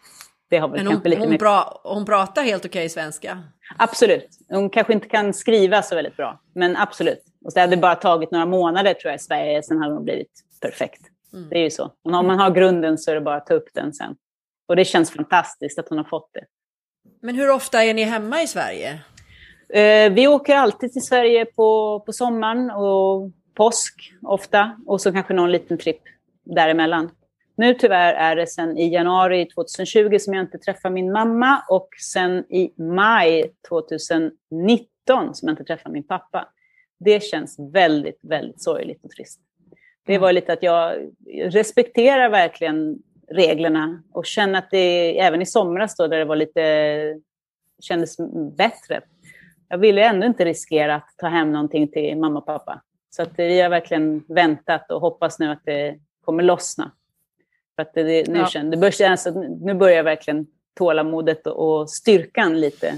det har väl Men hon, lite hon, bra, hon pratar helt okej okay svenska? Absolut. Hon kanske inte kan skriva så väldigt bra, men absolut. Och det hade bara tagit några månader tror jag i Sverige, sen hade hon blivit perfekt. Mm. Det är ju så. Och om man har grunden så är det bara att ta upp den sen. Och det känns fantastiskt att hon har fått det. Men hur ofta är ni hemma i Sverige? Eh, vi åker alltid till Sverige på, på sommaren och påsk ofta. Och så kanske någon liten tripp däremellan. Nu tyvärr är det sen i januari 2020 som jag inte träffar min mamma och sen i maj 2019 som jag inte träffar min pappa. Det känns väldigt, väldigt sorgligt och trist. Det var lite att jag respekterar verkligen reglerna och känner att det, även i somras då, där det var lite, kändes bättre. Jag ville ändå inte riskera att ta hem någonting till mamma och pappa. Så att vi har verkligen väntat och hoppas nu att det kommer lossna. För att det, nu, ja. känner, det börjar, alltså, nu börjar verkligen tålamodet och, och styrkan lite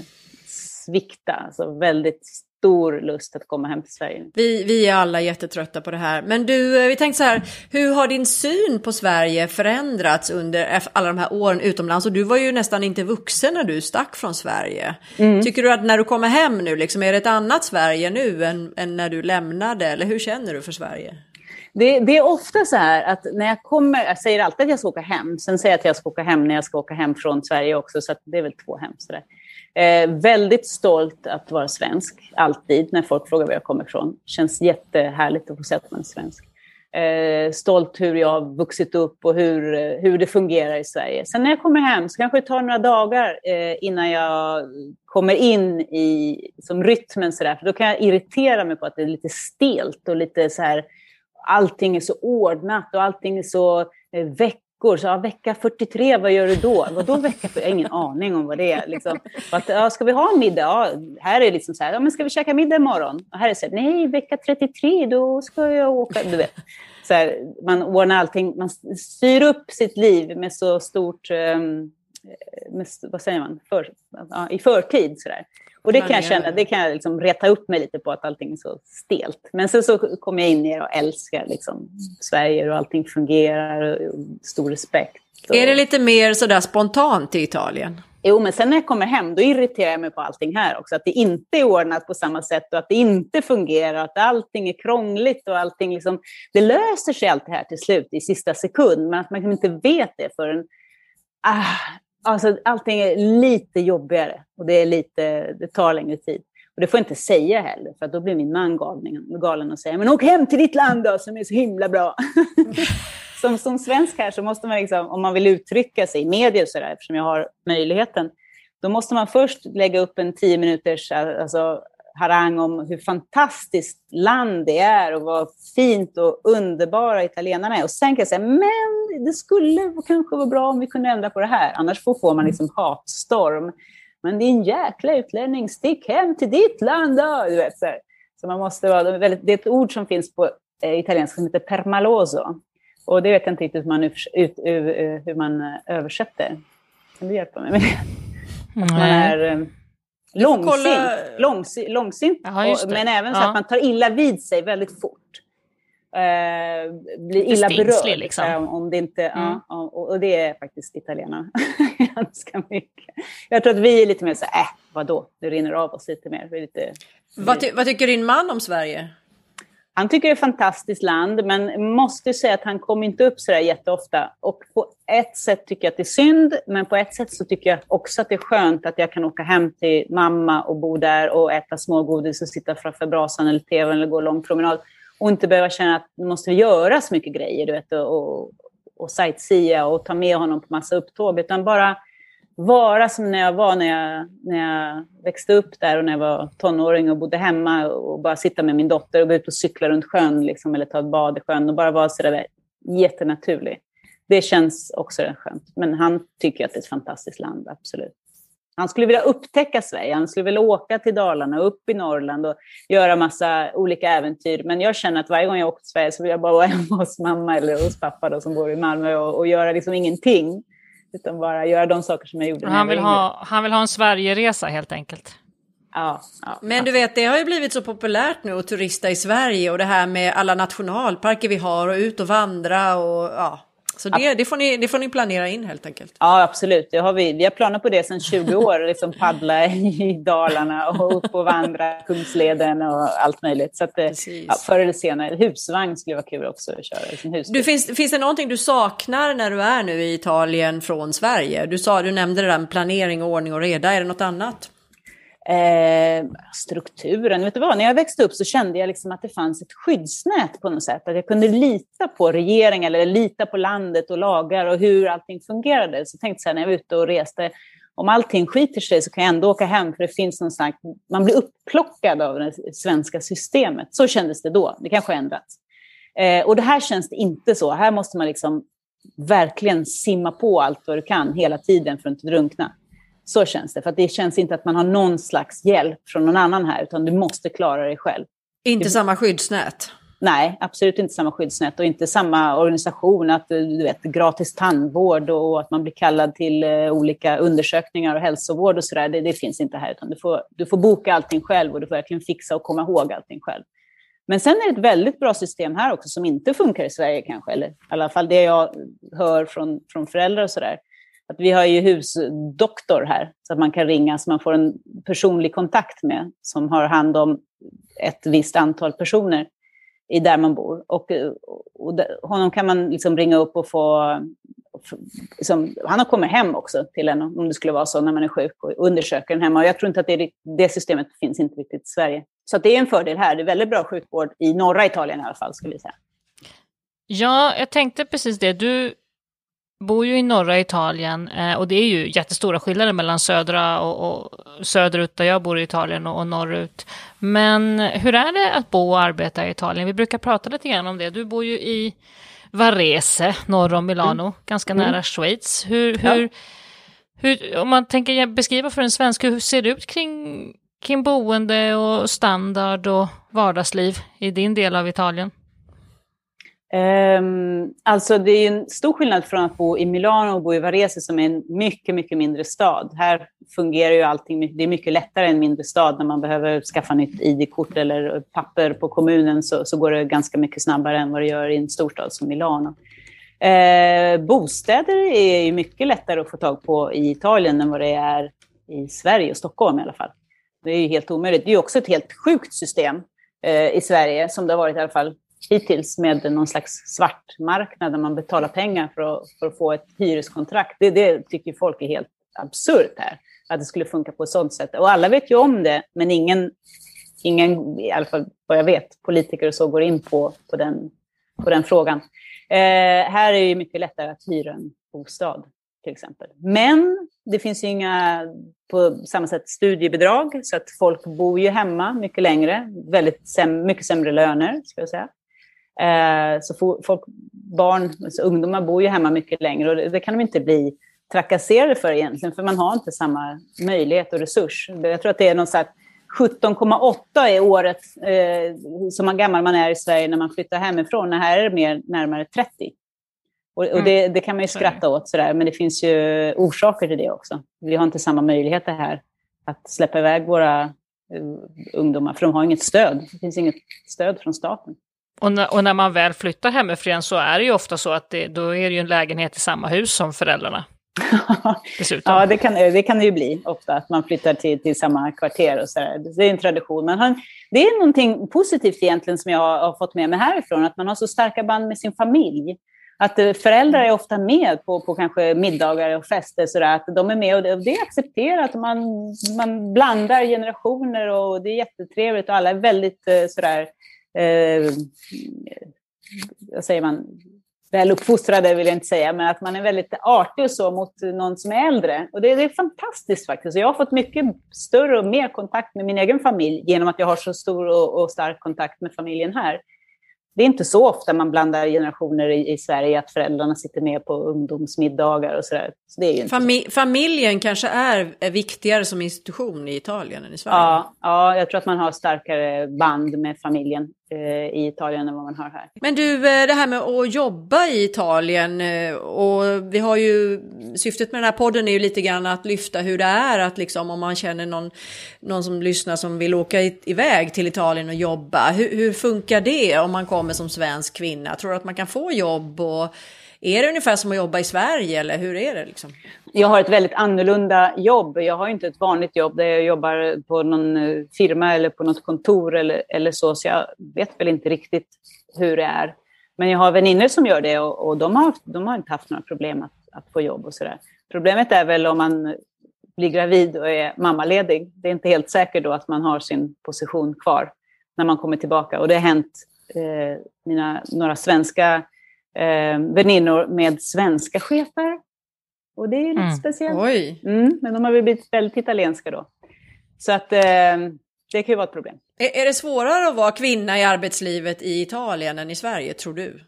svikta. Alltså väldigt stor lust att komma hem till Sverige. Vi, vi är alla jättetrötta på det här. Men du, eh, vi tänkte så här, hur har din syn på Sverige förändrats under alla de här åren utomlands? Och du var ju nästan inte vuxen när du stack från Sverige. Mm. Tycker du att när du kommer hem nu, liksom, är det ett annat Sverige nu än, än när du lämnade? Eller hur känner du för Sverige? Det, det, är ofta så här att när jag kommer, jag säger alltid att jag ska åka hem, sen säger jag att jag ska åka hem när jag ska åka hem från Sverige också, så det är väl två hem. Så där. Eh, väldigt stolt att vara svensk, alltid, när folk frågar var jag kommer ifrån. Känns jättehärligt att få säga att man är svensk. Eh, stolt hur jag har vuxit upp och hur, hur det fungerar i Sverige. Sen när jag kommer hem så kanske det tar några dagar eh, innan jag kommer in i som rytmen. Så där. För då kan jag irritera mig på att det är lite stelt och lite så här, allting är så ordnat och allting är så eh, veckor. Så, ja, vecka 43, vad gör du då? Vadå vecka 43? Jag har ingen aning om vad det är. Liksom. Att, ja, ska vi ha en middag? Ja, här är det liksom så här, ja, men ska vi käka middag imorgon? Och här är det så här, nej, vecka 33, då ska jag åka. Du vet. Så här, man ordnar allting, man styr upp sitt liv med så stort, um, med, vad säger man, för, ja, i förtid. Så där. Och det kan jag känna, det kan jag liksom reta upp mig lite på att allting är så stelt. Men sen så kommer jag in i det och älskar liksom Sverige och allting fungerar och stor respekt. Och... Är det lite mer sådär spontant i Italien? Jo, men sen när jag kommer hem, då irriterar jag mig på allting här också. Att det inte är ordnat på samma sätt och att det inte fungerar, att allting är krångligt och allting liksom... Det löser sig allt det här till slut i sista sekund, men att man inte vet det förrän... Ah, Alltså, allting är lite jobbigare och det, är lite, det tar längre tid. Och det får jag inte säga heller, för då blir min man galen, galen och säger men åk hem till ditt land då, som är så himla bra. <laughs> som, som svensk här så måste man, liksom, om man vill uttrycka sig i medier, så där, eftersom jag har möjligheten, då måste man först lägga upp en tio minuters alltså, harang om hur fantastiskt land det är och vad fint och underbara italienarna är. Och sen kan jag säga, men det skulle kanske vara bra om vi kunde ändra på det här. Annars får man liksom hatstorm. Men din jäkla utlänning, stick hem till ditt land då! Du vet, så, så man måste vara, det är ett ord som finns på eh, italienska som heter permaloso. Och det vet jag inte riktigt hur man, ut, ut, hur man eh, översätter. Kan du hjälpa mig med det? Att man är eh, Långsint, kolla... långsint, långsint Jaha, men även ja. så att man tar illa vid sig väldigt fort. Eh, blir illa berörd. Liksom. om det inte, mm. ja, och, och, det är faktiskt italienarna <laughs> ganska mycket. Jag tror att vi är lite mer så här, äh, vadå, det rinner av oss lite mer. Vi lite, vad, ty vad tycker din man om Sverige? Han tycker det är ett fantastiskt land, men måste säga att han kommer inte upp så där jätteofta. Och på ett sätt tycker jag att det är synd, men på ett sätt så tycker jag också att det är skönt att jag kan åka hem till mamma och bo där och äta smågodis och sitta framför brasan eller tvn eller gå lång promenad. Och inte behöva känna att nu måste göra så mycket grejer, du vet, och, och sightsea och ta med honom på massa upptåg, utan bara vara som när jag var när jag, när jag växte upp där och när jag var tonåring och bodde hemma och bara sitta med min dotter och gå ut och cykla runt sjön liksom, eller ta ett bad i sjön och bara vara sådär jättenaturlig. Det känns också skönt. Men han tycker att det är ett fantastiskt land, absolut. Han skulle vilja upptäcka Sverige, han skulle vilja åka till Dalarna, upp i Norrland och göra massa olika äventyr. Men jag känner att varje gång jag åker till Sverige så vill jag bara vara hemma hos mamma eller hos pappa då, som bor i Malmö och, och göra liksom ingenting. Utan bara göra de saker som jag gjorde han vill ha, Han vill ha en Sverigeresa helt enkelt. Ja, ja, Men du vet, det har ju blivit så populärt nu att turista i Sverige och det här med alla nationalparker vi har och ut och vandra och ja, så det, det, får ni, det får ni planera in helt enkelt. Ja, absolut. Det har vi. vi har planer på det sedan 20 år. liksom paddla i Dalarna och upp och vandra Kungsleden och allt möjligt. Så att, eh, ja, förr eller senare. Husvagn skulle vara kul också att köra. Liksom du, finns, finns det någonting du saknar när du är nu i Italien från Sverige? Du sa, du nämnde det där med planering, ordning och reda. Är det något annat? Eh, strukturen, vet du vad? När jag växte upp så kände jag liksom att det fanns ett skyddsnät på något sätt. Att jag kunde lita på regeringen eller lita på landet och lagar och hur allting fungerade. Så jag tänkte så här, när jag var ute och reste, om allting skiter sig så kan jag ändå åka hem för det finns någon slags, man blir upplockad av det svenska systemet. Så kändes det då, det kanske har ändrats. Eh, och det här känns det inte så. Här måste man liksom verkligen simma på allt vad du kan hela tiden för att inte drunkna. Så känns det, för det känns inte att man har någon slags hjälp från någon annan här, utan du måste klara dig själv. Inte det... samma skyddsnät? Nej, absolut inte samma skyddsnät och inte samma organisation, att du vet, gratis tandvård och att man blir kallad till uh, olika undersökningar och hälsovård och sådär. Det, det, finns inte här, utan du får, du får boka allting själv och du får verkligen fixa och komma ihåg allting själv. Men sen är det ett väldigt bra system här också som inte funkar i Sverige kanske, eller i alla fall det jag hör från, från föräldrar och sådär. Att vi har ju husdoktor här, så att man kan ringa så man får en personlig kontakt med, som har hand om ett visst antal personer i där man bor. Och, och honom kan man liksom ringa upp och få... Liksom, han har kommit hem också till en, om det skulle vara så, när man är sjuk och undersöker den hemma. Och jag tror inte att det, det systemet finns inte riktigt i Sverige. Så det är en fördel här. Det är väldigt bra sjukvård i norra Italien i alla fall, skulle jag säga. Ja, jag tänkte precis det. Du bor ju i norra Italien eh, och det är ju jättestora skillnader mellan södra och, och söderut där jag bor i Italien och, och norrut. Men hur är det att bo och arbeta i Italien? Vi brukar prata lite grann om det. Du bor ju i Varese, norr om Milano, mm. ganska mm. nära Schweiz. Hur, hur, ja. hur, om man tänker beskriva för en svensk, hur ser det ut kring, kring boende och standard och vardagsliv i din del av Italien? Um, alltså det är en stor skillnad från att bo i Milano och bo i Varese som är en mycket, mycket mindre stad. Här fungerar ju allting, det är mycket lättare än en mindre stad när man behöver skaffa nytt ID-kort eller papper på kommunen så, så går det ganska mycket snabbare än vad det gör i en storstad som Milano. Uh, bostäder är ju mycket lättare att få tag på i Italien än vad det är i Sverige och Stockholm i alla fall. Det är ju helt omöjligt. Det är också ett helt sjukt system uh, i Sverige som det har varit i alla fall hittills med någon slags svartmarknad där man betalar pengar för att, för att få ett hyreskontrakt. Det, det tycker folk är helt absurt här, att det skulle funka på ett sådant sätt. Och alla vet ju om det, men ingen, ingen i alla fall vad jag vet, politiker och så går in på, på, den, på den frågan. Eh, här är det mycket lättare att hyra en bostad till exempel. Men det finns ju inga, på samma sätt, studiebidrag, så att folk bor ju hemma mycket längre, väldigt säm mycket sämre löner, ska jag säga. Eh, så folk, barn, alltså ungdomar bor ju hemma mycket längre och det, det, kan de inte bli trakasserade för egentligen, för man har inte samma möjlighet och resurs. Jag tror att det är någon 17,8 är året eh, som gammal man är i Sverige när man flyttar hemifrån. Och här är det mer närmare 30. Och, och det, mm. det, kan man ju skratta åt sådär, men det finns ju orsaker till det också. Vi har inte samma möjligheter här att släppa iväg våra uh, ungdomar, för de har inget stöd. Det finns inget stöd från staten. Och när, och när man väl flyttar hemifrån så är det ju ofta så att det, då är det ju en lägenhet i samma hus som föräldrarna. <laughs> Dessutom. ja, det kan, det kan det ju bli ofta, att man flyttar till, till samma kvarter och så där. Det är en tradition. Men det är någonting positivt egentligen som jag har fått med mig härifrån, att man har så starka band med sin familj. Att eh, föräldrar är ofta med på, på kanske middagar och fester, så där, att de är med och det, och det är accepterat. Man, man blandar generationer och det är jättetrevligt och alla är väldigt eh, sådär eh, vad säger man, väl uppfostrade vill jag inte säga, men att man är väldigt artig och så mot någon som är äldre. Och det, det, är fantastiskt faktiskt. Jag har fått mycket större och mer kontakt med min egen familj genom att jag har så stor och, och stark kontakt med familjen här det är inte så ofta man blandar generationer i, i Sverige, att föräldrarna sitter med på ungdomsmiddagar och sådär. Famil familjen kanske är, viktigare som institution i Italien än i Sverige? Ja, ja, jag tror att man har starkare band med familjen eh, i Italien än vad man har här. Men du, eh, det här med att jobba i Italien eh, och vi har ju syftet med den här podden är ju lite grann att lyfta hur det är att liksom om man känner någon, någon som lyssnar som vill åka iväg till Italien och jobba. Hur, hur funkar det om man kommer som svensk kvinna? Tror du att man kan få jobb och är det ungefär som att jobba i Sverige eller hur är det? Liksom? Jag har ett väldigt annorlunda jobb. Jag har inte ett vanligt jobb där jag jobbar på någon eh, firma eller på något kontor eller, eller så, så jag vet väl inte riktigt hur det är. Men jag har vänner som gör det och, och de, har, de har inte haft några problem att, att få jobb och sådär. Problemet är väl om man blir gravid och är mammaledig. Det är inte helt säkert då att man har sin position kvar när man kommer tillbaka. Och det har hänt eh, mina, några svenska eh, väninnor med svenska chefer. Och det är lite Mm. speciellt. Oj. Mm, men de har väl blivit väldigt italienska då. Så att eh, det kan ju vara ett problem. Är, är det svårare att vara kvinna i arbetslivet i Italien än i Sverige, tror du?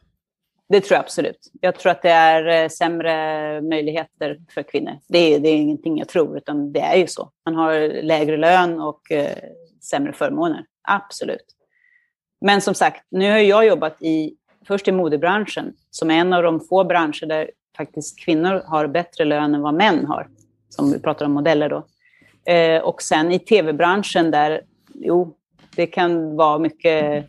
Det tror jag absolut. Jag tror att det är eh, sämre möjligheter för kvinnor. Det är, det är ingenting jag tror, utan det är ju så. Man har lägre lön och eh, sämre förmåner. Absolut. Men som sagt, nu har jag jobbat i, först i modebranschen, som är en av de få branscher där faktiskt kvinnor har bättre lön än vad män har. Som vi pratar om modeller då. Eh, och sen i tv-branschen där, jo, det kan vara mycket eh,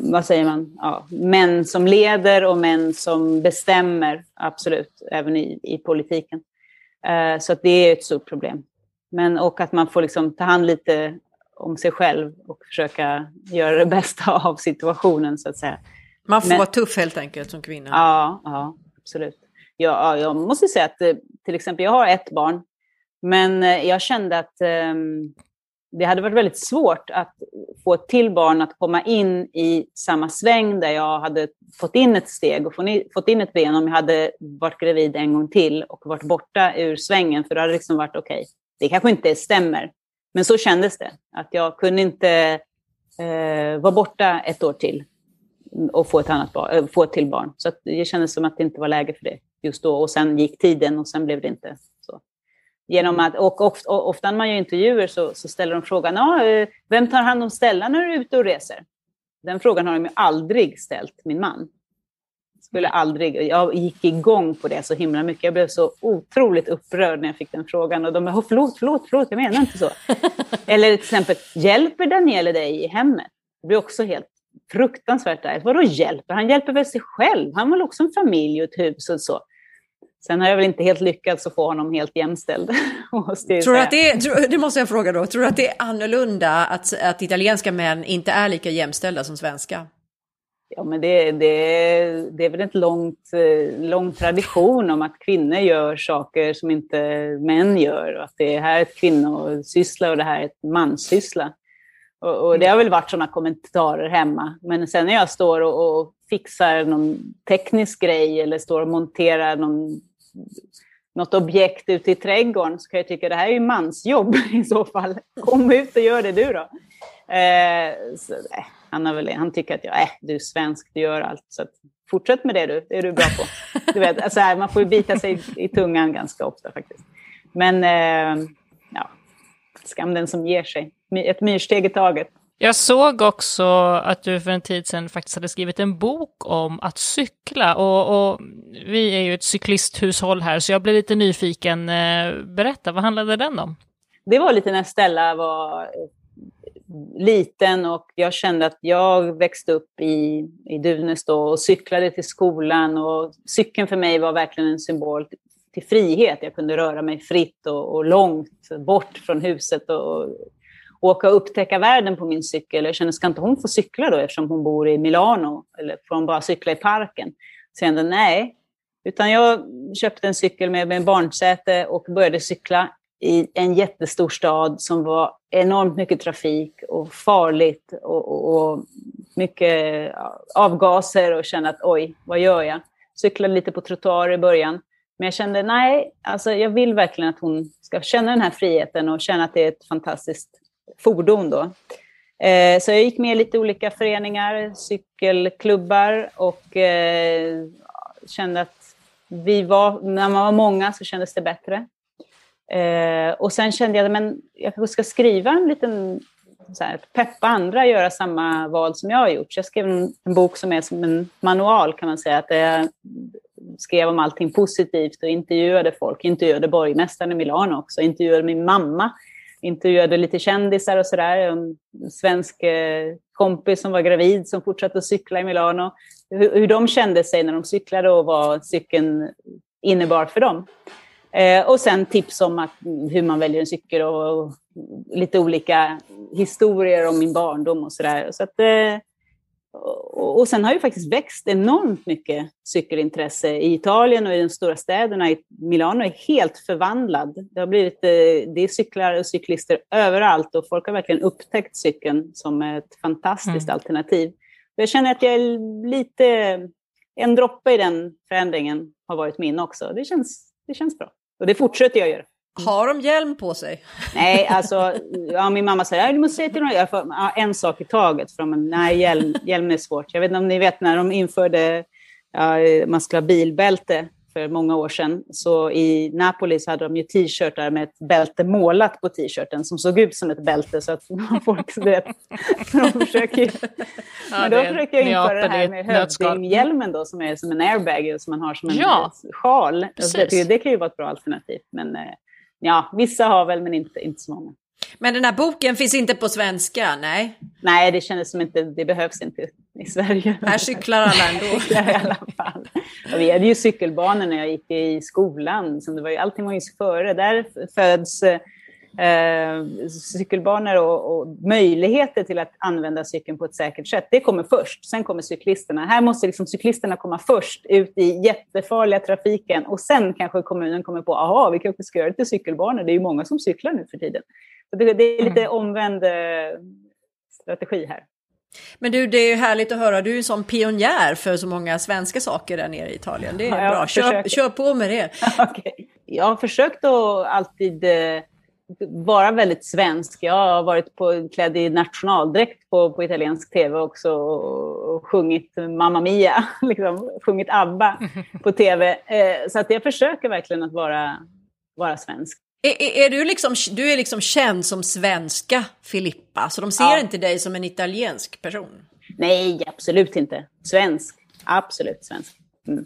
vad säger man, ja, män som leder och män som bestämmer, absolut, även i, i politiken. Eh, så att det är ett stort problem. Men, och att man får liksom ta hand lite om sig själv och försöka göra det bästa <laughs> av situationen, så att säga. Man får Men- vara tuff helt enkelt som kvinna. Ja, ja absolut. Ja, ja, jag måste säga att eh, till exempel, jag har ett barn, men eh, jag kände att ehm, det hade varit väldigt svårt att få ett till barn att komma in i samma sväng där jag hade fått in ett steg och fått in ett ben om jag hade varit gravid en gång till och varit borta ur svängen. För det hade liksom varit okej, det kanske inte stämmer. Men så kändes det, att jag kunde inte eh, vara borta ett år till och få ett, annat barn, äh, få ett till barn. Så att det kändes som att det inte var läge för det just då. Och sen gick tiden och sen blev det inte så. Genom att, och ofta, och ofta när man gör intervjuer så, så ställer de frågan, ah, vem tar hand om Stella när du är ute och reser? Den frågan har de ju aldrig ställt min man. Skulle aldrig, jag gick igång på det så himla mycket. Jag blev så otroligt upprörd när jag fick den frågan. Och de bara, "Åh, förlåt, förlåt, förlåt, jag menar inte så. <laughs> Eller till exempel, hjälper Daniele dig i hemmet? Det blir också helt fruktansvärt där. Vadå hjälper? Han hjälper väl sig själv? Han har också en familj och ett hus och så. Sen har jag väl inte helt lyckats att få honom helt jämställd. <laughs> Tror att det, är, det måste jag fråga då, tror du att det är annorlunda att, att italienska män inte är lika jämställda som svenska? Ja, men det, det, det är väl en långt, eh, lång tradition om att kvinnor gör saker som inte män gör. Och att det här är ett kvinnosyssla och det här är ett manssyssla. Och, och det har väl varit sådana kommentarer hemma. Men sen när jag står och, och fixar någon teknisk grej eller står och monterar någon, något objekt ute i trädgården så kan jag tycka det här är ju mansjobb <laughs> i så fall. Kom ut och gör det du då. Eh, så, nej, han, har väl, han tycker att jag, äh, du är svensk, du gör allt. Så fortsätt med det du, det är du bra på. Du vet, alltså, här, man får ju bita sig i, i tungan ganska ofta faktiskt. Men eh, ja, skam den som ger sig. Ett myrsteg i taget. Jag såg också att du för en tid sedan faktiskt hade skrivit en bok om att cykla. Och, och vi är ju ett cyklisthushåll här, så jag blev lite nyfiken. Eh, Berätta, vad handlade den om? Det var lite när Stella var liten och jag kände att jag växte upp i, i Duvnäs då och cyklade till skolan och cykeln för mig var verkligen en symbol till, frihet. Jag kunde röra mig fritt och, och långt bort från huset och, och åka och upptäcka världen på min cykel. Jag kände, ska inte hon få cykla då eftersom hon bor i Milano? Eller får hon bara cykla i parken? Så jag kände, nej. Utan jag köpte en cykel med, med barnsäte och började cykla i en jättestor stad som var enormt mycket trafik och farligt och, och, och mycket avgaser och kände att oj, vad gör jag? Cyklade lite på trottoarer i början. Men jag kände nej, alltså jag vill verkligen att hon ska känna den här friheten och känna att det är ett fantastiskt fordon då. Eh, så jag gick med i lite olika föreningar, cykelklubbar och eh, kände att vi var, när man var många så kändes det bättre. Eh, och sen kände jag att jag kanske ska skriva en liten, så här, peppa andra att göra samma val som jag har gjort. Så jag skrev en, en bok som är som en manual kan man säga. Att jag skrev om allting positivt och intervjuade folk. Intervjuade borgmästaren i Milano också, intervjuade min mamma. Intervjuade lite kändisar och sådär. En svensk eh, kompis som var gravid som fortsatte att cykla i Milano. Hur, hur de kände sig när de cyklade och vad cykeln innebar för dem. Eh, och sen tips om att, hur man väljer en cykel och, och lite olika historier om min barndom och sådär. Så att, eh, och, och sen har ju faktiskt växt enormt mycket cykelintresse i Italien och i de stora städerna. Milano är helt förvandlad. Det har blivit det är cyklar och cyklister överallt och folk har verkligen upptäckt cykeln som ett fantastiskt mm. alternativ. Jag känner att jag är lite, en droppe i den förändringen har varit min också. Det känns, det känns bra. Och det fortsätter jag göra. Har de hjälm på sig? <laughs> Nej, alltså ja, min mamma säger du måste säga till dem, jag får, ja, en sak i taget. För de, nej, hjälm, hjälm är svårt. Jag vet inte om ni vet när de införde ja, man skulle ha bilbälte för många år sedan. Så i Napoli så hade de ju t-shirtar med ett bälte målat på t-shirten som såg ut som ett bälte så att <laughs> folk vet. <laughs> de försöker, ja, men då försöker jag införa det här med hövdinghjälmen då som är som en airbag som man har som en ja, sjal. Det, det kan ju vara ett bra alternativ. Men eh, ja, vissa har väl men inte, inte så många. Men den här boken finns inte på svenska, nej? Nej, det kändes som inte, det behövs inte i Sverige. Här cyklar alla ändå. <laughs> i alla fall. Och vi hade ju cykelbanor när jag gick i skolan, så det var ju, allting var ju före. Där föds eh, cykelbanor och, och, möjligheter till att använda cykeln på ett säkert sätt. Det kommer först, sen kommer cyklisterna. Här måste liksom cyklisterna komma först ut i jättefarliga trafiken och sen kanske kommunen kommer på, att vi kanske ska göra det till cykelbanor. Det är ju många som cyklar nu för tiden. Det, det är lite mm. omvänd eh, strategi här. Men du, det är härligt att höra. Du är sån pionjär för så många svenska saker där nere i Italien. Det är ja, bra. Kör, kör, på med det. <laughs> okay. Jag har försökt att alltid eh, vara väldigt svensk. Jag har varit på, klädd i nationaldräkt på, på italiensk tv också och, och sjungit Mamma Mia, <laughs> liksom, sjungit ABBA på tv. Eh, så att jag försöker verkligen att vara, vara svensk. Är, är, är, du, liksom, du är liksom känd som svenska Filippa, så de ser ja. inte dig som en italiensk person? Nej, absolut inte. Svensk. Absolut svensk. Mm.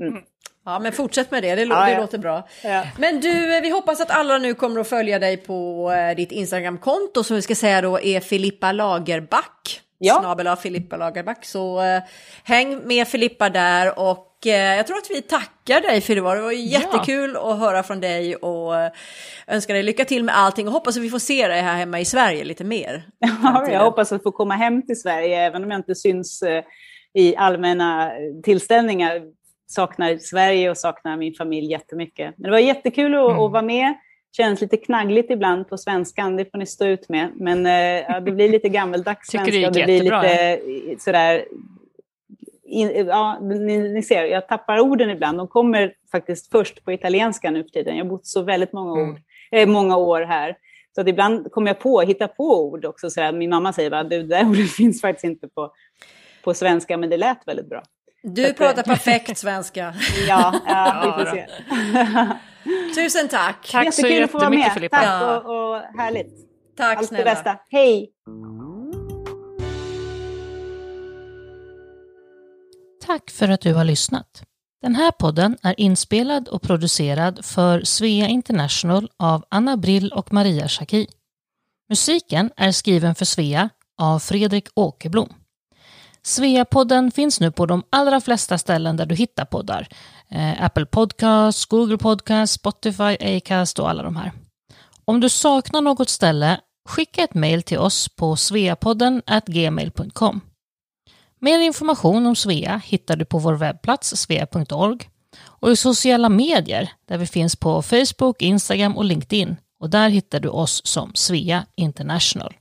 Mm. Ja, men fortsätt med det, det, ja, det ja. låter bra. Ja. Men du, vi hoppas att alla nu kommer att följa dig på eh, ditt Instagramkonto som vi ska säga då är Filippa Lagerback. Ja. Snabel av Filippa Lagerback. Så eh, häng med Filippa där och eh, jag tror att vi tackar dig för det var, det var jättekul att höra från dig och eh, önskar dig lycka till med allting och hoppas att vi får se dig här hemma i Sverige lite mer. <laughs> Ja, jag hoppas att få komma hem till Sverige även om jag inte syns eh, i allmänna tillställningar saknar Sverige och saknar min familj jättemycket. Men det var jättekul att, mm. att vara med. Känns lite knaggligt ibland på svenskan, det får ni stå ut med. Men äh, det blir lite gammeldags svenska. det, det blir lite eh, sådär... In, ja, ni, ni, ser, jag tappar orden ibland. De kommer faktiskt först på italienska nu för tiden. Jag har bott så väldigt många, mm. ord, äh, många år här. Så att ibland kommer jag på, hittar på ord också. Sådär. Min mamma säger att det där <laughs> ordet finns faktiskt inte på, på svenska, men det lät väldigt bra. Du pratar <laughs> perfekt svenska. ja, ja, vi får se. <laughs> Tusen tack. Tack så jättemycket Filippa. Tack och, och härligt. Tack Allt snälla. det bästa. Hej! Tack för att du har lyssnat. Den här podden är inspelad och producerad för Svea International av Anna Brill och Maria Schacki. Musiken är skriven för Svea av Fredrik Åkerblom. Sveapodden finns nu på de allra flesta ställen där du hittar poddar. Eh, Apple Podcast, Google Podcast, Spotify, Acast och alla de här. Om du saknar något ställe, skicka ett mejl till oss på sveapodden gmail.com. Mer information om Svea hittar du på vår webbplats svea.org och i sociala medier där vi finns på Facebook, Instagram och LinkedIn och där hittar du oss som Svea International.